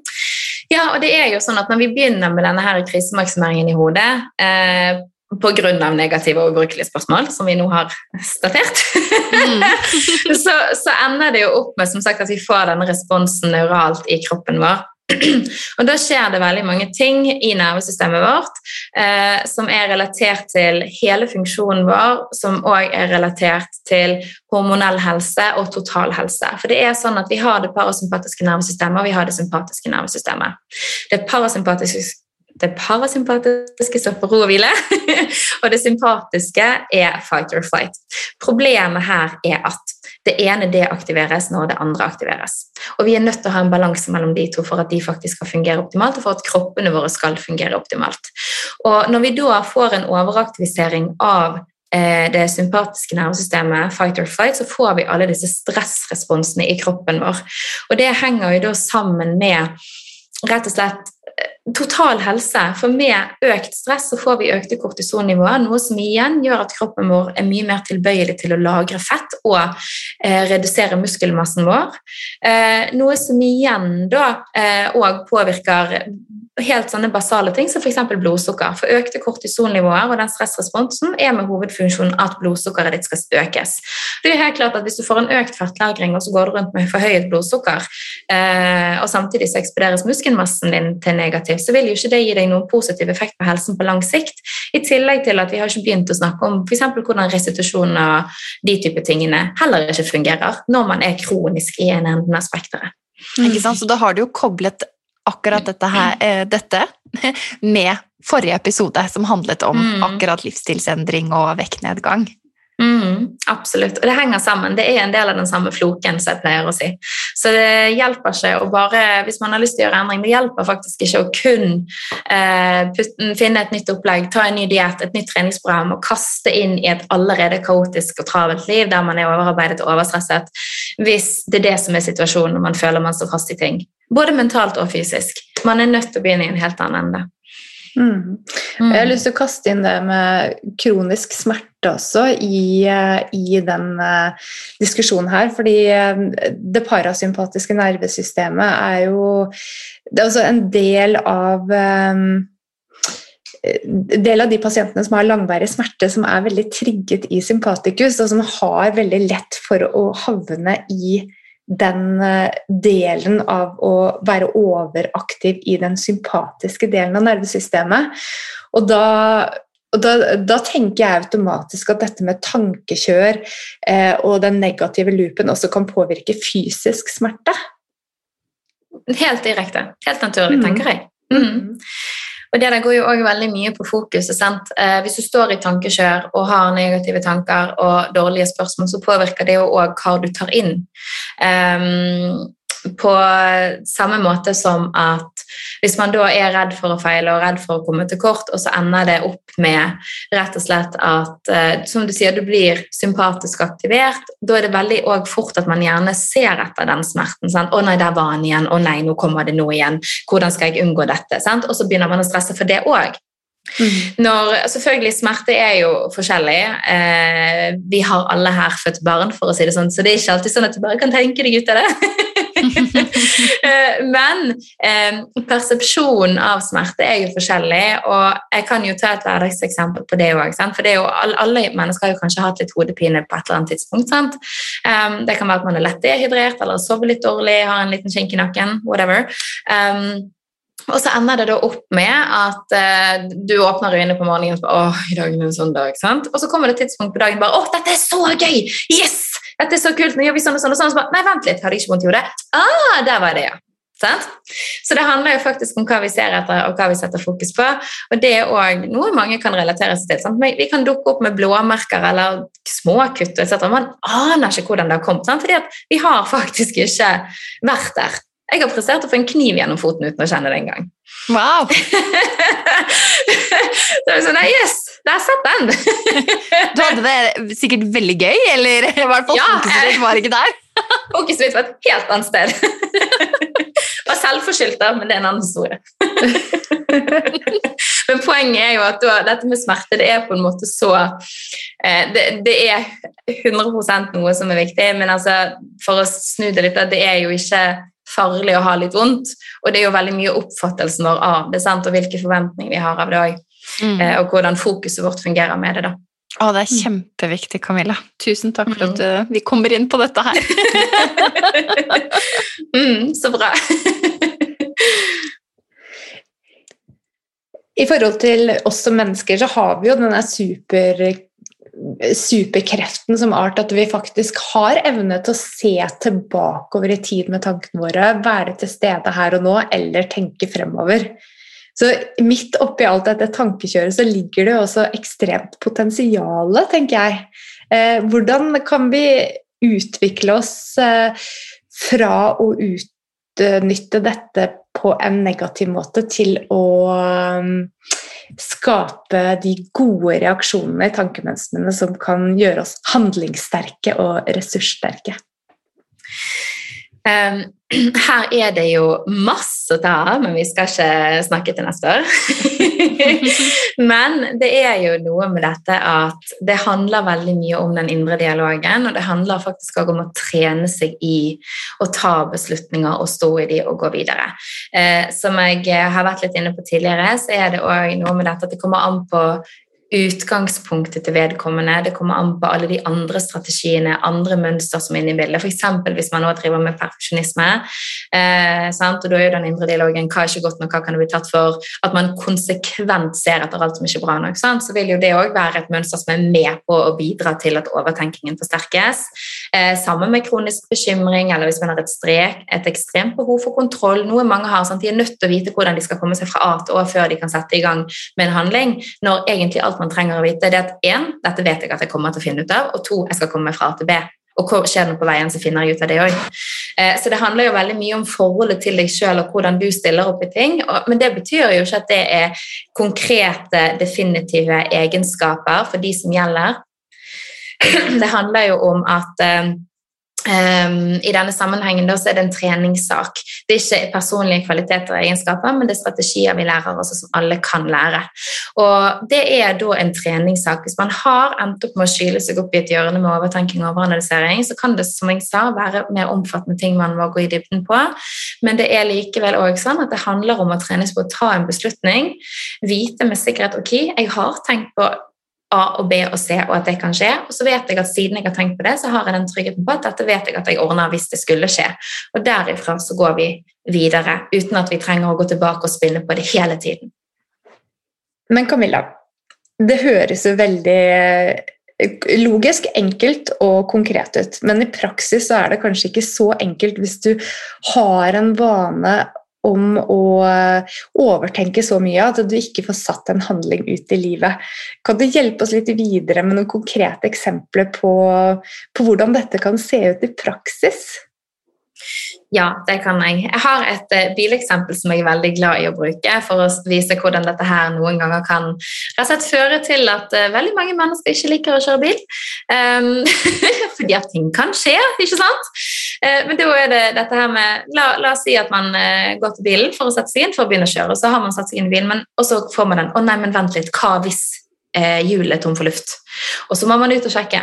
Ja, og det er jo sånn at når vi begynner med denne her krisemaksimeringen i hodet eh, pga. negative og ubrukelige spørsmål, som vi nå har statert, mm. så, så, ender det jo opp med som sagt, at vi får denne responsen neuralt i kroppen vår. Og Da skjer det veldig mange ting i nervesystemet vårt eh, som er relatert til hele funksjonen vår, som òg er relatert til hormonell helse og total helse. For det er sånn at Vi har det parasympatiske nervesystemet og vi har det sympatiske nervesystemet. Det parasympatiske det parasympatiske står på ro og hvile, og det sympatiske er fight or flight. Problemet her er at det ene deaktiveres når det andre aktiveres. Og Vi er nødt til å ha en balanse mellom de to for at de faktisk skal fungere optimalt, og for at kroppene våre skal fungere optimalt. Og Når vi da får en overaktivisering av eh, det sympatiske nervesystemet, fight or flight, så får vi alle disse stressresponsene i kroppen vår. Og Det henger jo da sammen med rett og slett total helse. For med økt stress så får vi økte kortisonnivåer, noe som igjen gjør at kroppen vår er mye mer tilbøyelig til å lagre fett og eh, redusere muskelmassen vår. Eh, noe som igjen da òg eh, påvirker helt sånne basale ting som f.eks. blodsukker. For økte kortisonnivåer og den stressresponsen er med hovedfunksjonen at blodsukkeret ditt skal økes. Det er helt klart at Hvis du får en økt fettlagring og så går du rundt med forhøyet blodsukker, eh, og samtidig så eksponeres muskelmassen din til negativt, så vil jo ikke det gi deg noen positiv effekt på helsen på lang sikt. I tillegg til at vi har ikke begynt å snakke om f.eks. hvordan restitusjon og de type tingene heller ikke fungerer når man er kronisk i en enden av spekteret. Sant? Så da har du jo koblet akkurat dette, her, eh, dette med forrige episode, som handlet om mm. akkurat livsstilsendring og vektnedgang. Mm, absolutt. Og det henger sammen. Det er en del av den samme floken, som jeg pleier å si. Så det hjelper ikke å bare Hvis man har lyst til å gjøre endring, det hjelper faktisk ikke å kun eh, putte, finne et nytt opplegg, ta en ny diett, et nytt treningsprogram og kaste inn i et allerede kaotisk og travelt liv der man er overarbeidet og overstresset, hvis det er det som er situasjonen når man føler man står fast i ting. Både mentalt og fysisk. Man er nødt til å begynne i en helt annen ende. Mm. Jeg har lyst til å kaste inn det med kronisk smerte også i, eh, i den uh, diskusjonen her. Fordi uh, det parasympatiske nervesystemet er jo Det er også en del av um, del av de pasientene som har langvarig smerte, som er veldig trigget i sympatikus, og som har veldig lett for å havne i den eh, delen av å være overaktiv i den sympatiske delen av nervesystemet. Og da, og da, da tenker jeg automatisk at dette med tankekjør eh, og den negative loopen også kan påvirke fysisk smerte. Helt direkte. Helt naturlig, tenker jeg. Mm. Og Det der går jo også veldig mye på fokuset. Eh, hvis du står i tankekjør og har negative tanker og dårlige spørsmål, så påvirker det jo òg hva du tar inn. Um, på samme måte som at hvis man da er redd for å feile og redd for å komme til kort, og så ender det opp med rett og slett at eh, som du sier, du blir sympatisk aktivert, da er det veldig fort at man gjerne ser etter den smerten. Sant? 'Å nei, der var han igjen. Å nei, nå kommer det noe igjen. Hvordan skal jeg unngå dette?' Sant? Og så begynner man å stresse for det òg. Mm. Når, selvfølgelig, Smerte er jo forskjellig. Eh, vi har alle her født barn, for å si det sånn, så det er ikke alltid sånn at du bare kan tenke deg ut av det. Eh, men eh, persepsjonen av smerte er jo forskjellig, og jeg kan jo ta et hverdagseksempel på det òg. For det jo, alle mennesker har jo kanskje hatt litt hodepine på et eller annet tidspunkt. Sant? Um, det kan være at man er lett dehydrert eller sover litt dårlig, har en liten kink i nakken, whatever. Um, og så ender det da opp med at eh, du åpner øynene på morgenen og i dag er en sånn dag, sant? Og så kommer det et tidspunkt på dagen bare åh, dette er så gøy! Yes! Dette er så kult! Nå gjør vi sånn og sånn. og sånn. Så bare, Nei, vent litt, har de ikke vondt i hodet? Ah, der var det, ja. Sant? Så det handler jo faktisk om hva vi ser etter og hva vi setter fokus på. Og det er òg noe mange kan relatere seg til. Sant? Vi kan dukke opp med blåmerker eller småkutt etc. Man aner ikke hvordan det har kommet. Sant? Fordi vi har faktisk ikke vært der. Jeg har prestert å få en kniv gjennom foten uten å kjenne det engang. Wow! så er sånn, Yes, der satt den! du hadde det sikkert veldig gøy, eller i hvert fall ja, fokuset ditt var ikke der? fokuset mitt var et helt annet sted. var selvforskyldt, men det er en annen historie. men poenget er jo at da, dette med smerte det er på en måte så eh, det, det, er 100% noe som er viktig, men altså, for å snu det litt, det er jo ikke farlig å ha litt vondt. Og det er jo veldig mye oppfattelsen vår av det, sant? og hvilke forventninger vi har av det òg. Mm. Eh, og hvordan fokuset vårt fungerer med det. da. Å, det er kjempeviktig, Camilla. Tusen takk for at mm. vi kommer inn på dette her. mm, så bra. I forhold til oss som mennesker så har vi jo denne super superkreften som art at vi faktisk har evne til å se tilbake over i tid med tankene våre, være til stede her og nå, eller tenke fremover. Så midt oppi alt dette tankekjøret så ligger det jo også ekstremt potensial, tenker jeg. Eh, hvordan kan vi utvikle oss eh, fra å utnytte dette på en negativ måte til å skape de gode reaksjonene i tankemønstrene som kan gjøre oss handlingssterke og ressurssterke. her er det jo masse å ta av, men vi skal ikke snakke til neste år. men det er jo noe med dette at det handler veldig mye om den indre dialogen, og det handler faktisk også om å trene seg i å ta beslutninger og stå i de og gå videre. Eh, som jeg har vært litt inne på tidligere, så er det òg noe med dette at det kommer an på utgangspunktet til vedkommende. Det kommer an på alle de andre strategiene, andre mønster som er inne i bildet. F.eks. hvis man nå driver med perfeksjonisme. Eh, og da er jo den indre dialogen hva er ikke godt nok, hva kan det bli tatt for? At man konsekvent ser etter alt som ikke er bra nok. Sant? Så vil jo det òg være et mønster som er med på å bidra til at overtenkingen forsterkes. Eh, sammen med kronisk bekymring, eller hvis man har et strek, et ekstremt behov for kontroll. Noe mange har. Sånn, De er nødt til å vite hvordan de skal komme seg fra A til Å før de kan sette i gang med en handling. når egentlig alt man trenger å vite, det er at én, dette vet jeg at jeg kommer til å finne ut av, og to, jeg skal komme meg fra A til B. Og hva skjer det på veien, så finner jeg ut av det òg. Eh, så det handler jo veldig mye om forholdet til deg sjøl og hvordan du stiller opp i ting. Men det betyr jo ikke at det er konkrete, definitive egenskaper for de som gjelder. Det handler jo om at Um, I denne sammenhengen da, er det en treningssak. Det er ikke personlige kvaliteter og egenskaper, men det er strategier vi lærer også som alle kan lære. Og Det er da en treningssak. Hvis man har endt opp med å skyle seg opp i et hjørne med overtenking og overanalysering, så kan det som jeg sa, være mer omfattende ting man må gå i dybden på. Men det er likevel også sånn at det handler om å trenes på å ta en beslutning. Vite med sikkerhet ok, jeg har tenkt på A og B og C, og at det kan skje. Og så vet jeg at siden jeg har tenkt på det, så har jeg den tryggheten på at dette vet jeg at jeg ordner hvis det skulle skje. Og derifra så går vi videre, uten at vi trenger å gå tilbake og spille på det hele tiden. Men Camilla, det høres jo veldig eh, logisk, enkelt og konkret ut. Men i praksis så er det kanskje ikke så enkelt hvis du har en vane om å eh, overtenke så mye at du ikke får satt en handling ut i livet. Kan du hjelpe oss litt videre med noen konkrete eksempler på, på hvordan dette kan se ut i praksis? Ja, det kan jeg. Jeg har et uh, bileksempel som jeg er veldig glad i å bruke for å vise hvordan dette her noen ganger kan rett føre til at uh, veldig mange mennesker ikke liker å kjøre bil. Um, fordi at ting kan skje, ikke sant? Uh, men da er det dette her med La, la oss si at man går til bilen for å sette seg inn for å begynne å kjøre, og så har man satt seg inn i bilen, men, og så får man den Å nei, men vent litt, hva hvis hjulet er tom for luft? Og så må man ut og sjekke.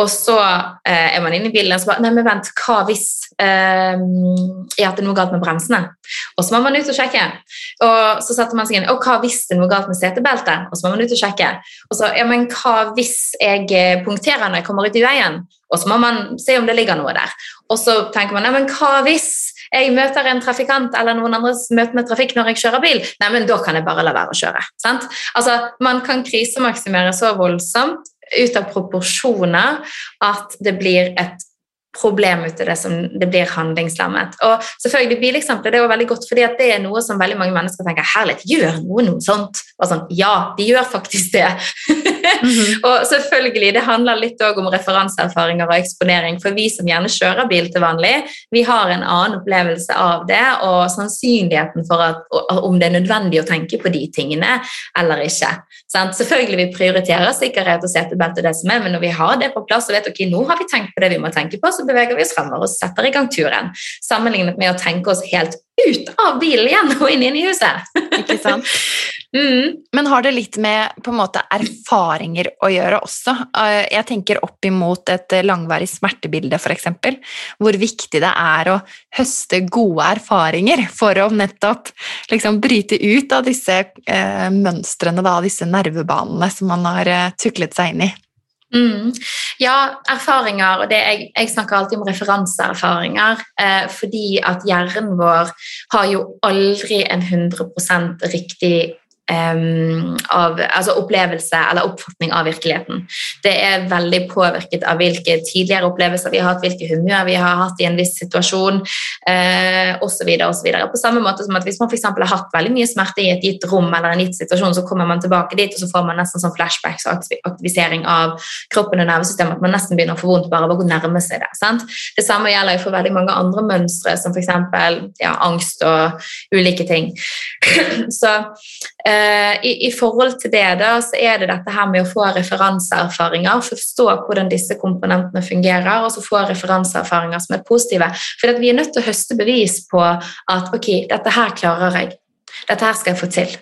Og så eh, er man inne i bilen og så bare Nei, men vent, hva hvis eh, det er noe galt med bremsene? Og så må man ut og sjekke. Og så setter man seg inn Og hva hvis det er noe galt med setebeltet? Og så må man ut og sjekke. Og så ja, men hva hvis jeg eh, punkterer når jeg kommer ut i veien? Og så må man se om det ligger noe der. Og så tenker man ja, men hva hvis jeg møter en trafikant eller noen andre møter med trafikk når jeg kjører bil? Nei, men da kan jeg bare la være å kjøre. Sant? Altså, Man kan krisemaksimere så voldsomt ut av proporsjoner at det blir et problem ut av det som det blir handlingslammet. Og selvfølgelig Bileksempelet det er jo veldig godt, fordi det er noe som veldig mange mennesker tenker herlighet, gjør noe noe sånt? Og sånn, ja, de gjør faktisk det. Mm -hmm. og selvfølgelig, Det handler litt om referanseerfaringer og eksponering. For vi som gjerne kjører bil til vanlig, vi har en annen opplevelse av det, og sannsynligheten for at, om det er nødvendig å tenke på de tingene eller ikke. Sant? Selvfølgelig vi prioriterer sikkerhet og setebelte, det som er, men når vi har det på plass og vet ok, nå har vi tenkt på det vi må tenke på, så så beveger vi oss fremover og setter i gang turen. Sammenlignet med å tenke oss helt ut av bilen igjen og inn, inn i huset. Ikke sant? Mm. Men har det litt med på en måte erfaringer å gjøre også? Eh, jeg tenker opp imot et langvarig smertebilde, f.eks. Hvor viktig det er å høste gode erfaringer for å nettopp liksom, bryte ut av disse eh, mønstrene, da, disse nervebanene som man har eh, tuklet seg inn i. Mm. Ja, erfaringer. og jeg, jeg, snakker alltid om referanseerfaringer. Eh, fordi at hjernen vår har jo aldri en 100% riktig um, av, altså opplevelse eller oppfatning av virkeligheten. Det er veldig påvirket av hvilke tidligere opplevelser vi har hatt, hvilke humør vi har hatt i en viss situasjon uh, osv. På samme måte som at hvis man for har hatt veldig mye smerte i et gitt rom eller en gitt situasjon, så kommer man tilbake dit, og så får man nesten sånn flashbacks og aktivisering av kroppen og nervesystemet, at man nesten begynner å få vondt bare av å nærme seg det. Sant? Det samme gjelder for veldig mange andre mønstre, som f.eks. Ja, angst og ulike ting. så uh, eh, i, i, forhold til det da, så er det dette her med å få referanseerfaringer, forstå hvordan disse komponentene fungerer, og så få referanseerfaringer som er positive. For vi er nødt til å høste bevis på at ok, dette her klarer jeg. Dette her skal jeg få til.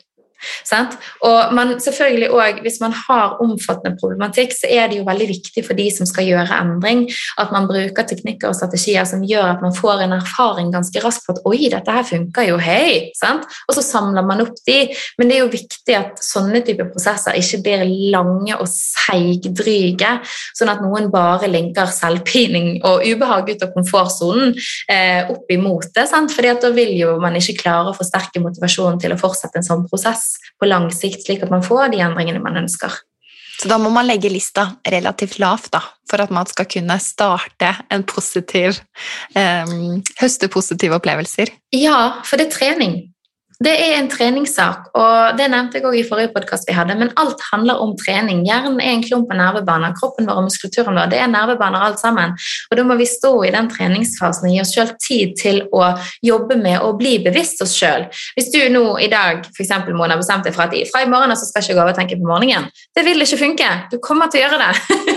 Sant? Og man, selvfølgelig også, Hvis man har omfattende problematikk, så er det jo veldig viktig for de som skal gjøre endring, at man bruker teknikker og strategier som gjør at man får en erfaring ganske raskt på at oi, dette her funker jo, hei! Sant? Og så samler man opp de. Men det er jo viktig at sånne typer prosesser ikke blir lange og seigdryge, sånn at noen bare linker selvpining og ubehag ut av komfortsonen eh, opp imot det. At da vil jo man ikke klare å forsterke motivasjonen til å fortsette en sånn prosess på lang sikt, slik at man får de endringene man ønsker. Så da må man legge lista relativt lavt da, for at man skal kunne starte en positiv, um, høste positive opplevelser? Ja, for det er trening. Det er en treningssak, og det nevnte jeg også i forrige podkast vi hadde, men alt handler om trening. Hjernen er en klump av nervebaner, kroppen vår og muskulaturen vår det er nervebaner alt sammen. Og da må vi stå i den treningsfasen og gi oss selv tid til å jobbe med å bli bevisst oss sjøl. Hvis du nå i dag eksempel, Mona, bestemte deg for at fra i morgen så skal jeg ikke gå over og tenke på morgenen, det vil ikke funke. Du kommer til å gjøre det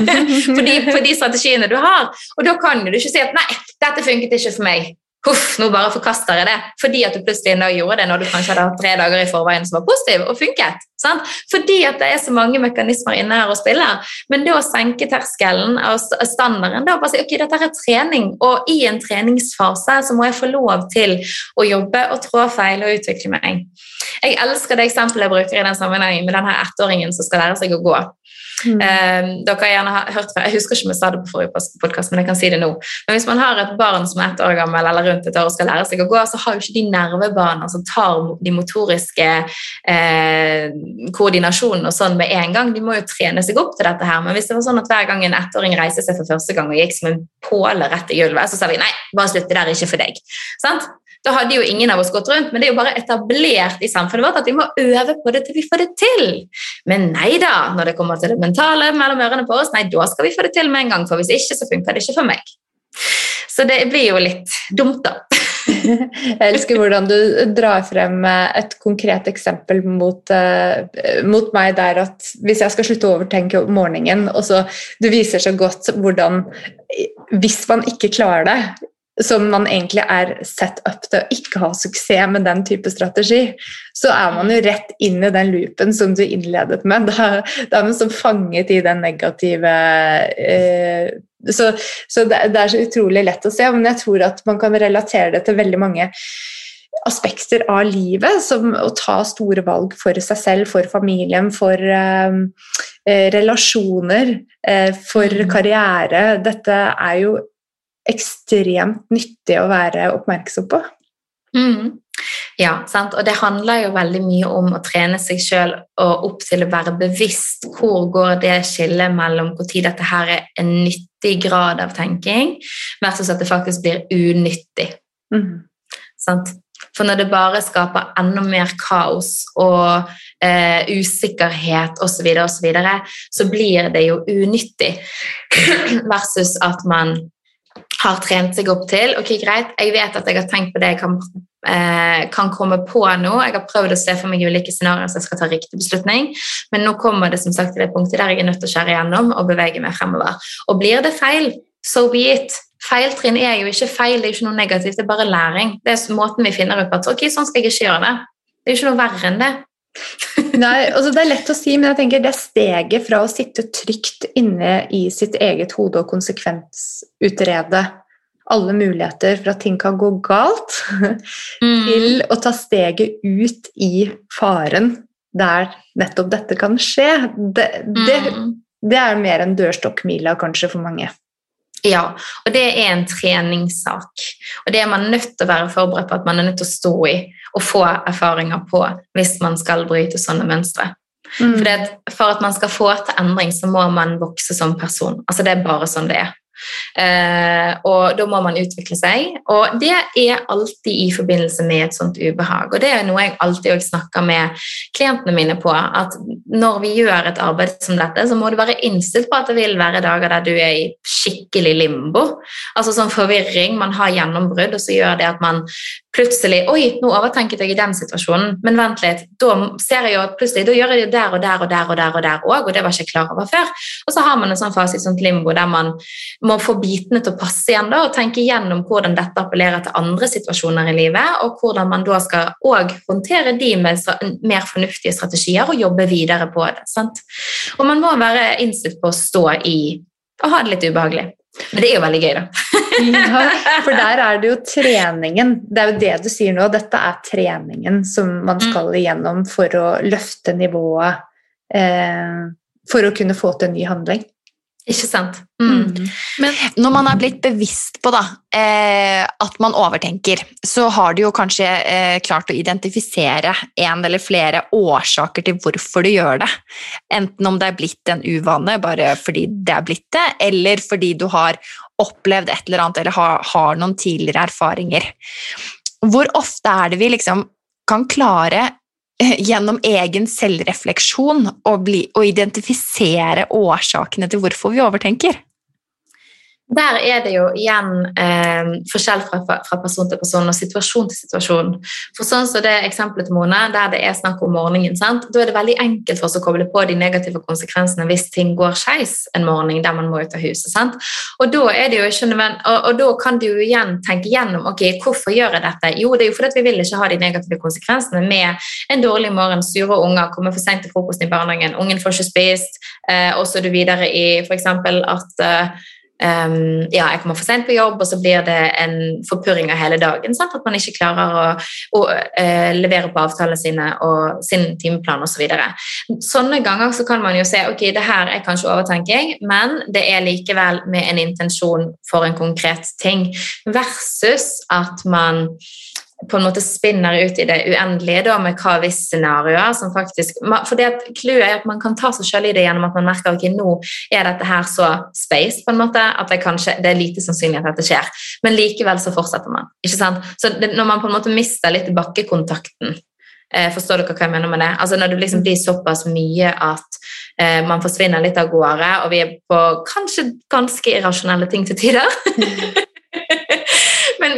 på, de, på de strategiene du har. Og da kan du ikke si at nei, dette funket ikke for meg. Huff, nå bare forkaster jeg det. Fordi at du plutselig nå gjorde det når du kanskje hadde hatt tre dager i forveien som var positiv og funket. Sant? Fordi at det er så mange mekanismer inne her og spiller. Men det å senke terskelen og standarden da bare si ok, dette er trening, og i en treningsfase så må jeg få lov til å jobbe og trå feil og utvikle meg. Jeg elsker det eksempelet jeg bruker i den sammenhengen med denne ettåringen som skal lære seg å gå. Mm. Eh, dere har gjerne hørt fra, Jeg husker ikke om jeg sa det på forrige podkast, men jeg kan si det nå. Men hvis man har et barn som er ett år gammel eller rundt et år og skal lære seg å gå, så har jo ikke de nervebaner som tar de motoriske eh, koordinasjonene og sånn med en gang. De må jo trene seg opp til dette her. Men hvis det var sånn at hver gang en ettåring reiste seg for første gang og gikk som en påle rett i gulvet, så sa vi nei, bare slutt, det der er ikke for deg. Sant? Da hadde jo ingen av oss gått rundt, men det er jo bare etablert i samfunnet vårt at vi må øve på det til vi får det til. Men nei da, når det kommer til det mentale mellom ørene på oss, nei, da skal vi få det til med en gang, for hvis ikke, så funker det ikke for meg. Så det blir jo litt dumt, da. Jeg elsker hvordan du drar frem et konkret eksempel mot, uh, mot, meg der at hvis jeg skal slutte å overtenke om morgenen, og så du viser så godt hvordan Hvis man ikke klarer det, som man egentlig er set up til å ikke ha suksess med den type strategi, så er man jo rett inn i den loopen som du innledet med. Da, da er man så fanget i den negative eh, Så, så det, det, er så utrolig lett å se, men jeg tror at man kan relatere det til veldig mange aspekter av livet, som å ta store valg for seg selv, for familien, for eh, eh relasjoner, eh, for mm. karriere. Dette er jo ekstremt nyttig å være oppmerksom på. Mm. Ja, sant? og det handler jo veldig mye om å trene seg sjøl og opp til å være bevisst hvor går det skillet mellom når dette her er en nyttig grad av tenking, versus at det faktisk blir unyttig. Mm. For når det bare skaper enda mer kaos og eh, usikkerhet osv., så, videre, og så, videre, så blir det jo unyttig versus at man har trent seg opp til. Ok, greit, jeg vet at jeg har tenkt på det jeg kan, eh, kan komme på nå. Jeg har prøvd å se for meg ulike scenarioer så jeg skal ta riktig beslutning. Men nå kommer det som sagt til det punktet der jeg er nødt til å skjære igjennom og bevege meg fremover. Og blir det feil, so be it. Feiltrinn er jo ikke feil, det er ikke noe negativt, det er bare læring. Det er måten vi finner ut på at ok, sånn skal jeg ikke gjøre det. Det er jo ikke noe verre enn det. Nei, altså Det er lett å si, men jeg tenker det steget fra å sitte trygt inne i sitt eget hode og konsekvensutrede alle muligheter for at ting kan gå galt, mm. til å ta steget ut i faren der nettopp dette kan skje, det, det, mm. det er mer enn dørstokkmila kanskje for mange. Ja, og det er en treningssak. Og det er man nødt til å være forberedt på at man er nødt til å stå i og få erfaringer på hvis man skal bryte sånne mønstre. Mm. For, for, at man skal få til endring, så må man vokse som person. Altså Det er bare sånn det er. Eh, og da må man utvikle seg. Og det er alltid i forbindelse med et sånt ubehag. Og det er noe jeg alltid snakker med klientene mine på, at når vi gjør et arbeid som dette, så må du være innstilt på at det vil være dager der du er i skikkelig limbo. Altså sånn forvirring, man har gjennombrudd, og så gjør det at man plutselig Oi, nå overtenket jeg i den situasjonen, men vent litt. Da ser jeg jo at plutselig, da gjør jeg det der og der og der og der og der òg, og det var jeg ikke klar over før. Og så har man en sånn fase i sånt limbo der man må få bitene til å passe igjen da, og tenke igjennom hvordan dette appellerer til andre situasjoner i livet, og hvordan man da skal òg håndtere de med mer fornuftige strategier og jobbe videre på det. Sant? Og man må være innstilt på å stå i og ha det litt ubehagelig. Men det er jo veldig gøy, da. ja, for der er det jo treningen. Det er jo det du sier nå. Dette er treningen som man mm. skal igjennom for å løfte nivået eh, for å kunne få til en ny handling. Ikke sant? Mm. Mm. Men når man er blitt bevisst på da, eh, at man overtenker, så har du jo kanskje eh, klart å identifisere en eller flere årsaker til hvorfor du gjør det. Enten om det er blitt en uvane bare fordi det er blitt det, eller fordi du har opplevd et eller annet eller har, har noen tidligere erfaringer. Hvor ofte er det vi liksom kan klare gjennom egen selvrefleksjon å, identifisere årsakene til hvorfor vi overtenker? Der er det jo igjen eh, forskjell fra, fra, person til person og situasjon til situasjon. For sånn som det eksempelet til Mone, der det er snakk om morgenen, sant? da er det veldig enkelt for oss å koble på de negative konsekvensene hvis ting går skeis en morgen der man må ut av huset. Sant? Og da er det jo ikke nødvendig, og, og, da kan du jo igjen tenke gjennom ok, hvorfor gjør jeg dette. Jo, det er jo fordi vi vil ikke ha de negative konsekvensene med en dårlig morgen, sure unger, kommer for sent til frokosten i barnehagen, ungen får ikke spist, eh, og så er du videre i f.eks. at eh, Um, ja, jeg kommer for sent på jobb, og så blir det en forpurring av hele dagen. Sant? At man ikke klarer å, å uh, levere på avtalene sine og sin timeplan osv. Så videre. Sånne ganger så kan man jo se ok, det her er kanskje overtenking, men det er likevel med en intensjon for en konkret ting, versus at man på en måte spinner ut i det uendelige da, med hva hvis-scenarioer som faktisk For det at clouet er at man kan ta seg selv i det gjennom at man merker ok, nå er dette her så space på en måte, at det, kanskje, det er lite sannsynlig at dette skjer. Men likevel så fortsetter man. ikke sant? Så det, Når man på en måte mister litt bakkekontakten eh, Forstår dere hva jeg mener med det? Altså Når det liksom blir såpass mye at eh, man forsvinner litt av gårde, og vi er på kanskje ganske irrasjonelle ting til tider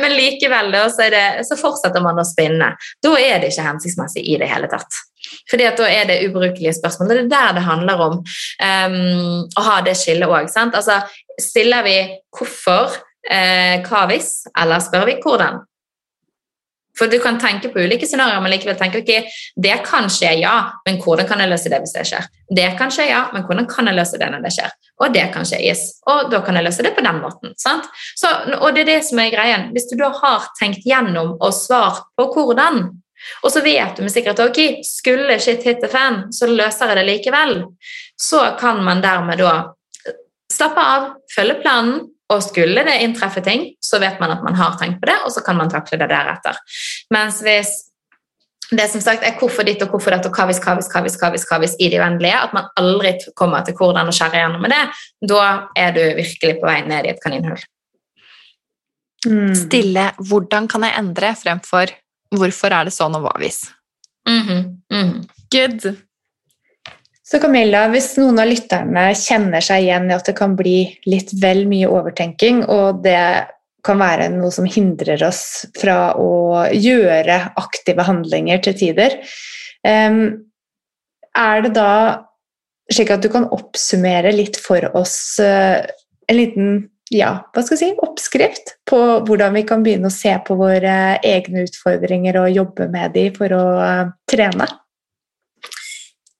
men, likevel da, så, det, så, fortsetter man å spinne. Da er det ikke hensiktsmessig i det hele tatt. Fordi at Da er det ubrukelige spørsmål. Det er der det handler om um, å ha det skillet òg. Altså, stiller vi hvorfor, eh, hva hvis, eller spør vi hvordan? For du kan tenke på ulike scenarioer, men likevel tenke ok, det kan skje, ja, men hvordan kan jeg løse det hvis det skjer? Det kan skje, ja, men hvordan kan jeg løse det når det skjer? Og det kan skje, yes. Og da kan jeg løse det på den måten. sant? Så, og det er det som er greien. Hvis du da har tenkt gjennom og svart på hvordan, og så vet du med sikkerhet ok, skulle shit hit the fan, så løser jeg det likevel, så kan man dermed da slappe av, følge planen og skulle det inntreffe ting, så vet man at man har tenkt på det, og så kan man takle det deretter. Mens hvis det som sagt er hvorfor ditt og hvorfor dette og hva hvis, hva hvis, hva hvis, hva hvis, hva hvis i det uendelige, at man aldri kommer til hvordan å skjære gjennom med det, da er du virkelig på vei ned i et kaninhull. Mm. Stille 'hvordan kan jeg endre?' fremfor 'hvorfor er det sånn, og hva hvis'? Mm -hmm. Mm -hmm. Good. Så Camilla, hvis noen av lytterne kjenner seg igjen i at det kan bli litt vel mye overtenking, og det kan være noe som hindrer oss fra å gjøre aktive handlinger til tider, er det da slik at du kan oppsummere litt for oss eh, en liten ja, hva skal jeg si, oppskrift på hvordan vi kan begynne å se på våre egne utfordringer og jobbe med dem for å eh, trene?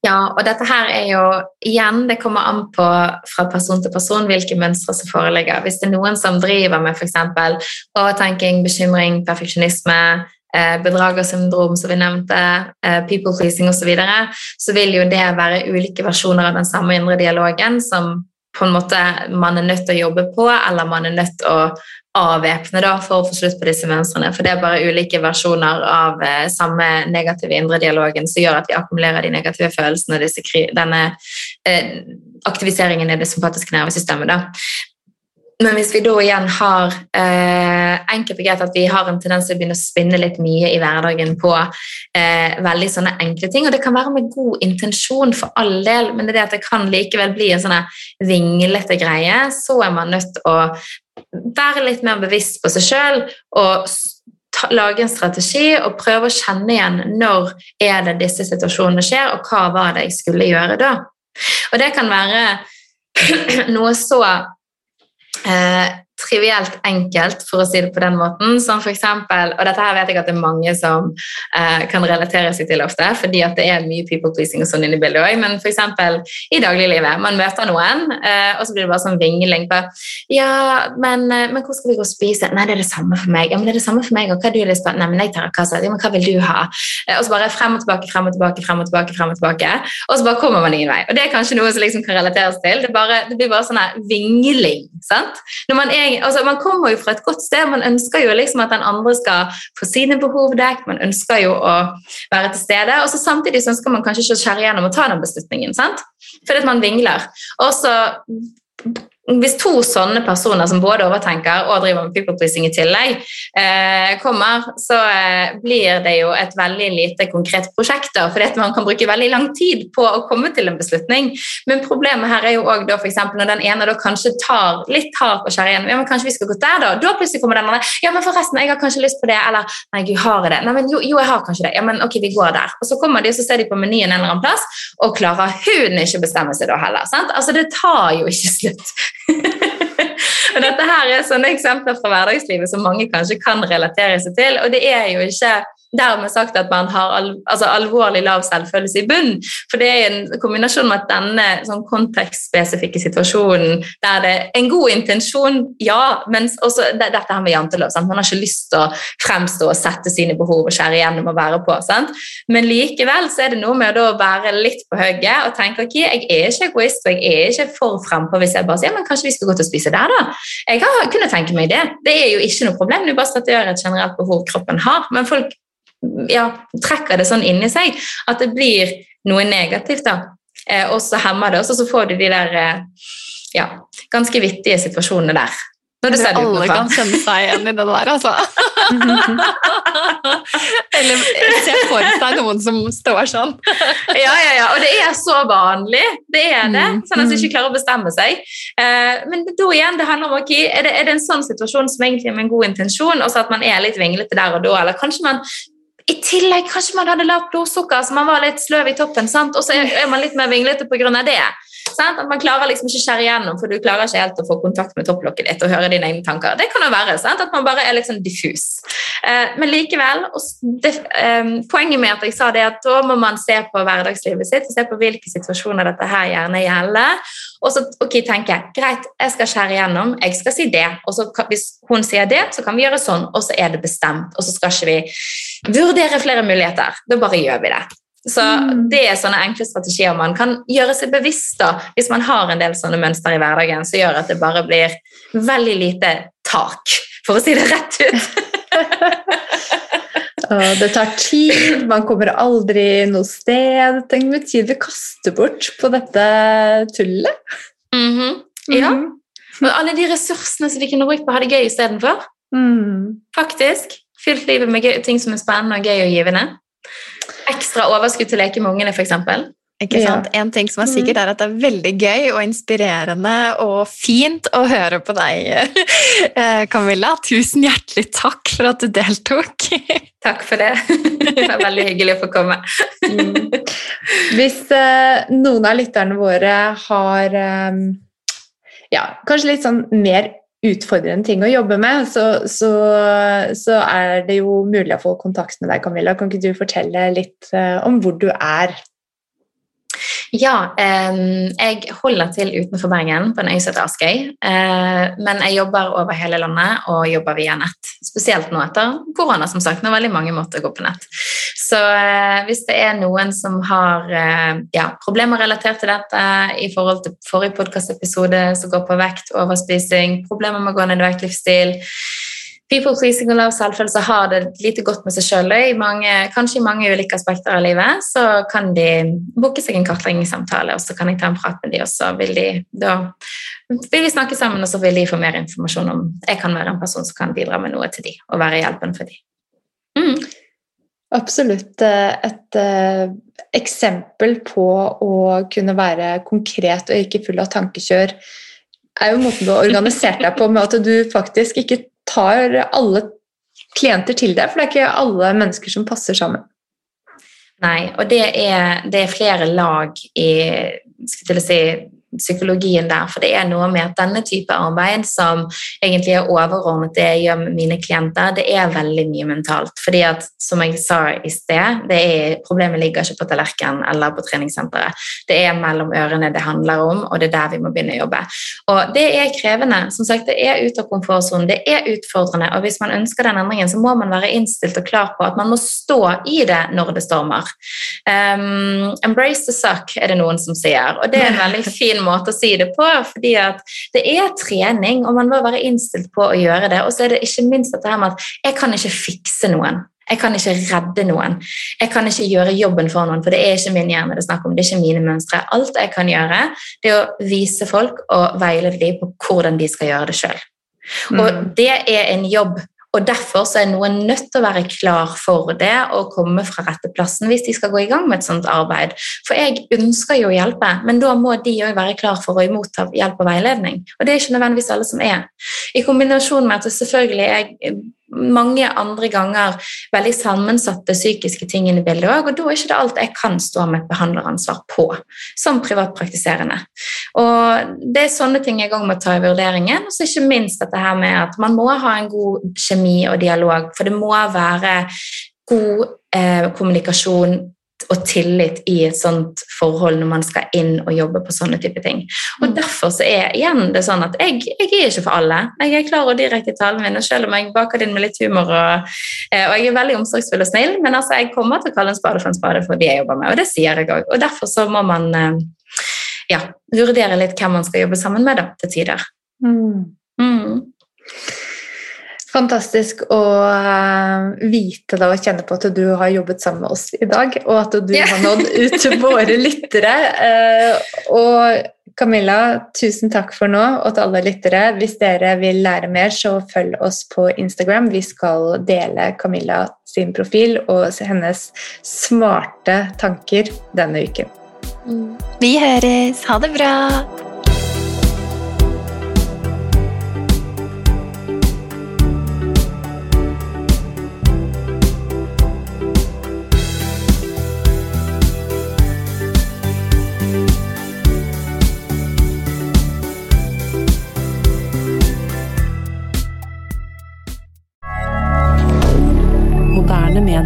Ja, og dette her er jo igjen Det kommer an på fra person til person hvilke mønstre som foreligger. Hvis det er noen som driver med f.eks. overtenking, bekymring, perfeksjonisme, eh, bedragersyndrom, som vi nevnte, eh, people pleasing osv., så, videre, så vil jo det være ulike versjoner av den samme indre dialogen som på en måte man er nødt til å jobbe på, eller man er nødt til å avvæpne for å få slutt på disse mønstrene. For det er bare ulike versjoner av eh, samme negative indre dialogen som gjør at vi akkumulerer de negative følelsene og denne eh, aktiviseringen i det sympatiske nervesystemet. Da. Men hvis vi da igjen har eh, enkelt og at vi har en tendens til å begynne å spinne litt mye i hverdagen på eh, veldig sånne enkle ting, og det kan være med god intensjon for all del, men det er det at det kan likevel bli en sånn vinglete greie, så er man nødt til å være litt mer bevisst på seg sjøl og ta, lage en strategi og prøve å kjenne igjen når er det disse situasjonene skjer, og hva var det jeg skulle gjøre da. Og det kan være noe så eh, trivielt enkelt, for å si det på den måten. Som for eksempel, og dette her vet jeg at det er mange som eh, kan relatere seg til ofte, fordi at det er mye people pleasing og sånn inne i bildet òg, men eksempel i dagliglivet. Man møter noen, eh, og så blir det bare sånn vingling på Ja, men, eh, men, hvor skal vi gå og spise? Nei, det er det samme for meg. Ja, men det er det samme for meg, og hva har du lyst på? Nei, men jeg tar kassa. Ja, men hva vil du ha? Eh, og så bare frem og tilbake, frem og tilbake, frem og tilbake, frem og tilbake. Og så bare kommer man ingen vei. Og det er kanskje noe som liksom kan relateres til. Det, bare, det blir bare sånn vingling. sant? Når man er altså, man kommer jo fra et godt sted. Man ønsker jo liksom at den andre skal få sine behov dekket. Man ønsker jo å være til stede. Og så samtidig så ønsker man kanskje ikke å skjære gjennom og ta den beslutningen. sant? Fordi man vingler. Og så hvis to sånne personer som både overtenker og driver med people i tillegg, eh, kommer, så eh, blir det jo et veldig lite konkret prosjekt. da, fordi man kan bruke veldig lang tid på å komme til en beslutning. Men problemet her er jo òg når den ene da kanskje tar litt hardt skjærer igjen. Ja, men kanskje vi skal gå der, da? Da plutselig kommer den andre. Ja, men forresten, jeg har kanskje lyst på det. Eller nei, gud, har jeg det? Nei, men jo, jo, jeg har kanskje det. Ja, men ok, vi går der. Og så kommer de, og så ser de på menyen en eller annen plass, og klarer hun ikke bestemme seg da heller. sant? Altså, det tar jo ikke slutt. Og dette her er sånne eksempler fra hverdagslivet som mange kanskje kan relatere seg til. Og det er jo ikke dermed sagt at man har al altså alvorlig lav selvfølelse i bunn. For det er en kombinasjon med at denne sånn kontekstspesifikke situasjonen der det er en god intensjon, ja, men også det, dette her med jantelov. Sant? Man har ikke lyst til å fremstå og sette sine behov og skjære igjennom og være på. Sant? Men likevel så er det noe med å være litt på hugget og tenke ok, jeg er ikke egoist og jeg er ikke for frempå hvis jeg bare sier men kanskje vi skal gå til å spise der, da. Jeg har kunnet tenke meg det. Det er jo ikke noe problem, det er bare å statuere et generelt behov kroppen har. Men folk ja, trekker det sånn inni seg at det blir noe negativt. da. Eh, og så hemmer det, og så får du de der eh, ja, ganske vittige situasjonene der. Når du ser alle kan kjenne seg igjen i det der, altså. Eller se for seg noen som står sånn. ja, ja, ja. Og det er så vanlig. Det er det. Mm, sånn at de ikke mm. klarer å bestemme seg. Eh, men da igjen, det handler om okay, er, det, er det en sånn situasjon som egentlig er med en god intensjon, og så at man er litt vinglete der og da, eller kanskje man i tillegg kanskje man hadde lavt blodsukker, så man var litt sløv i toppen, sant? og så er man litt mer vinglete pga. det. Sant? At man klarer liksom ikke skjære igjennom, for du klarer ikke helt å få kontakt med topplokket ditt og høre dine egne tanker. Det kan jo være sant? at man bare er sånn diffus. Eh, men likevel, det, eh, poenget med at jeg sa det, at da må man se på hverdagslivet sitt se på hvilke situasjoner dette her gjerne gjelder. Og så ok, tenker jeg greit, jeg skal skjære igjennom, jeg skal si det. Og så hvis hun sier det, så kan vi gjøre sånn, og så er det bestemt. Og så skal ikke vi vurdere flere muligheter. Da bare gjør vi det. Så mm. Det er sånne enkle strategier man kan gjøre seg bevisst da, hvis man har en del sånne mønster i hverdagen som gjør at det bare blir veldig lite tak, for å si det rett ut. det tar tid, man kommer aldri noe sted. Tenk hvor tid vi kaster bort på dette tullet. Mm -hmm. Ja. Mm -hmm. Og alle de ressursene som vi kunne brukt på å ha det gøy istedenfor. Mm. Faktisk. Fylt livet med gøy, ting som er spennende og gøy og givende. Ekstra overskudd til å leke med ungene, f.eks. Ikke sant? Ja. En ting som er sikkert, er at det er veldig gøy og inspirerende og fint å høre på deg, eh, Camilla. Tusen hjertelig takk for at du deltok. Takk for det. Det var veldig hyggelig å få komme. Mm. Hvis uh, noen av lytterne våre har um, ja, kanskje litt sånn mer utfordrende ting å jobbe med, så, så, så, er det jo mulig å få kontakt med deg, Camilla. Kan ikke du fortelle litt uh, om hvor du er ja, jeg holder til utenfor Bergen, på en øy som heter Askøy. Eh, men jeg jobber over hele landet og jobber via nett. Spesielt nå etter korona, som sagt, når veldig mange måter å gå på nett. Så eh, hvis det er noen som har eh, ja, problemer relatert til dette i forhold til forrige podkastepisode som går på vekt, overspising, problemer med å gå ned i vekt, livsstil people pleasing og lav selvfølelse har det lite godt med seg sjøl. Kanskje i mange ulike aspekter av livet så kan de booke seg en kartleggingssamtale, og så kan jeg ta en prat med dem, og så vil de da vil vi snakke sammen, og så vil de få mer informasjon om jeg kan være en person som kan bidra med noe til de, og være hjelpen for dem. Mm. Absolutt eh, et uh, eksempel på å kunne være konkret og ikke full av tankekjør er jo måten du har organisert deg på, med at du faktisk ikke tar alle klienter til deg, for det er ikke alle mennesker som passer sammen. Nei, og det er, det er flere lag i si, psykologien der. For det er noe med at denne type arbeid, som egentlig er overordnet det jeg gjør med mine klienter, det er veldig mye mentalt. Fordi at, som jeg sa i sted, er, problemet ligger ikke på tallerkenen eller på treningssenteret. Det er mellom ørene det handler om, og det er der vi må begynne å jobbe. Og det er krevende. Som sagt, det er ute av komfortsonen, det er utfordrende, og hvis man ønsker den endringen, så må man være innstilt og klar på at man må stå i det når det stormer. Um, embrace the suck, er det noen som sier, og det er en veldig fin måte å si det på. fordi at det er trening, og man må være innstilt på å gjøre det. Og så er det ikke minst dette her med at jeg kan ikke fikse noen. Jeg kan ikke redde noen. Jeg kan ikke gjøre jobben for noen, for det er ikke min hjerne det er snakk om. Det er ikke mine mønstre. Alt jeg kan gjøre, det er å vise folk og veilede dem på hvordan de skal gjøre det sjøl. Mm. Og det er en jobb og Derfor er noen nødt til å være klar for det og komme fra rette plassen hvis de skal gå i gang med et sånt arbeid. For jeg ønsker jo å hjelpe, men da må de òg være klar for å motta hjelp og veiledning. Og det er ikke nødvendigvis alle som er. I kombinasjon med at det selvfølgelig er mange andre ganger veldig sammensatte psykiske ting inn i bildet òg, og da er ikke det alt jeg kan stå med et behandleransvar på som privatpraktiserende. Og Det er sånne ting jeg òg må ta i vurderingen. Og så ikke minst dette her med at man må ha en god kjemi og dialog, for det må være god eh, kommunikasjon og tillit i et sånt forhold når man skal inn og jobbe på sånne type ting. Og mm. Derfor så er igjen det sånn at jeg, jeg er ikke for alle. Jeg er klar og direkte i talen min, og selv om jeg baker det inn med litt humor og, eh, og jeg er veldig omsorgsfull og snill, men altså jeg kommer til å kalle en spade for en spade for de jeg jobber med, og det sier jeg òg. Og derfor så må man eh, ja, vurdere litt hvem man skal jobbe sammen med da, til tider. Mm. Mm. Fantastisk å uh, vite da, og kjenne på at du har jobbet sammen med oss i dag, og at du yeah. har nådd ut til våre lyttere. Uh, og Camilla, tusen takk for nå, og til alle lyttere. Hvis dere vil lære mer, så følg oss på Instagram. Vi skal dele Camilla sin profil og hennes smarte tanker denne uken. Vi høres. Ha det bra.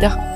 hebdomadaire.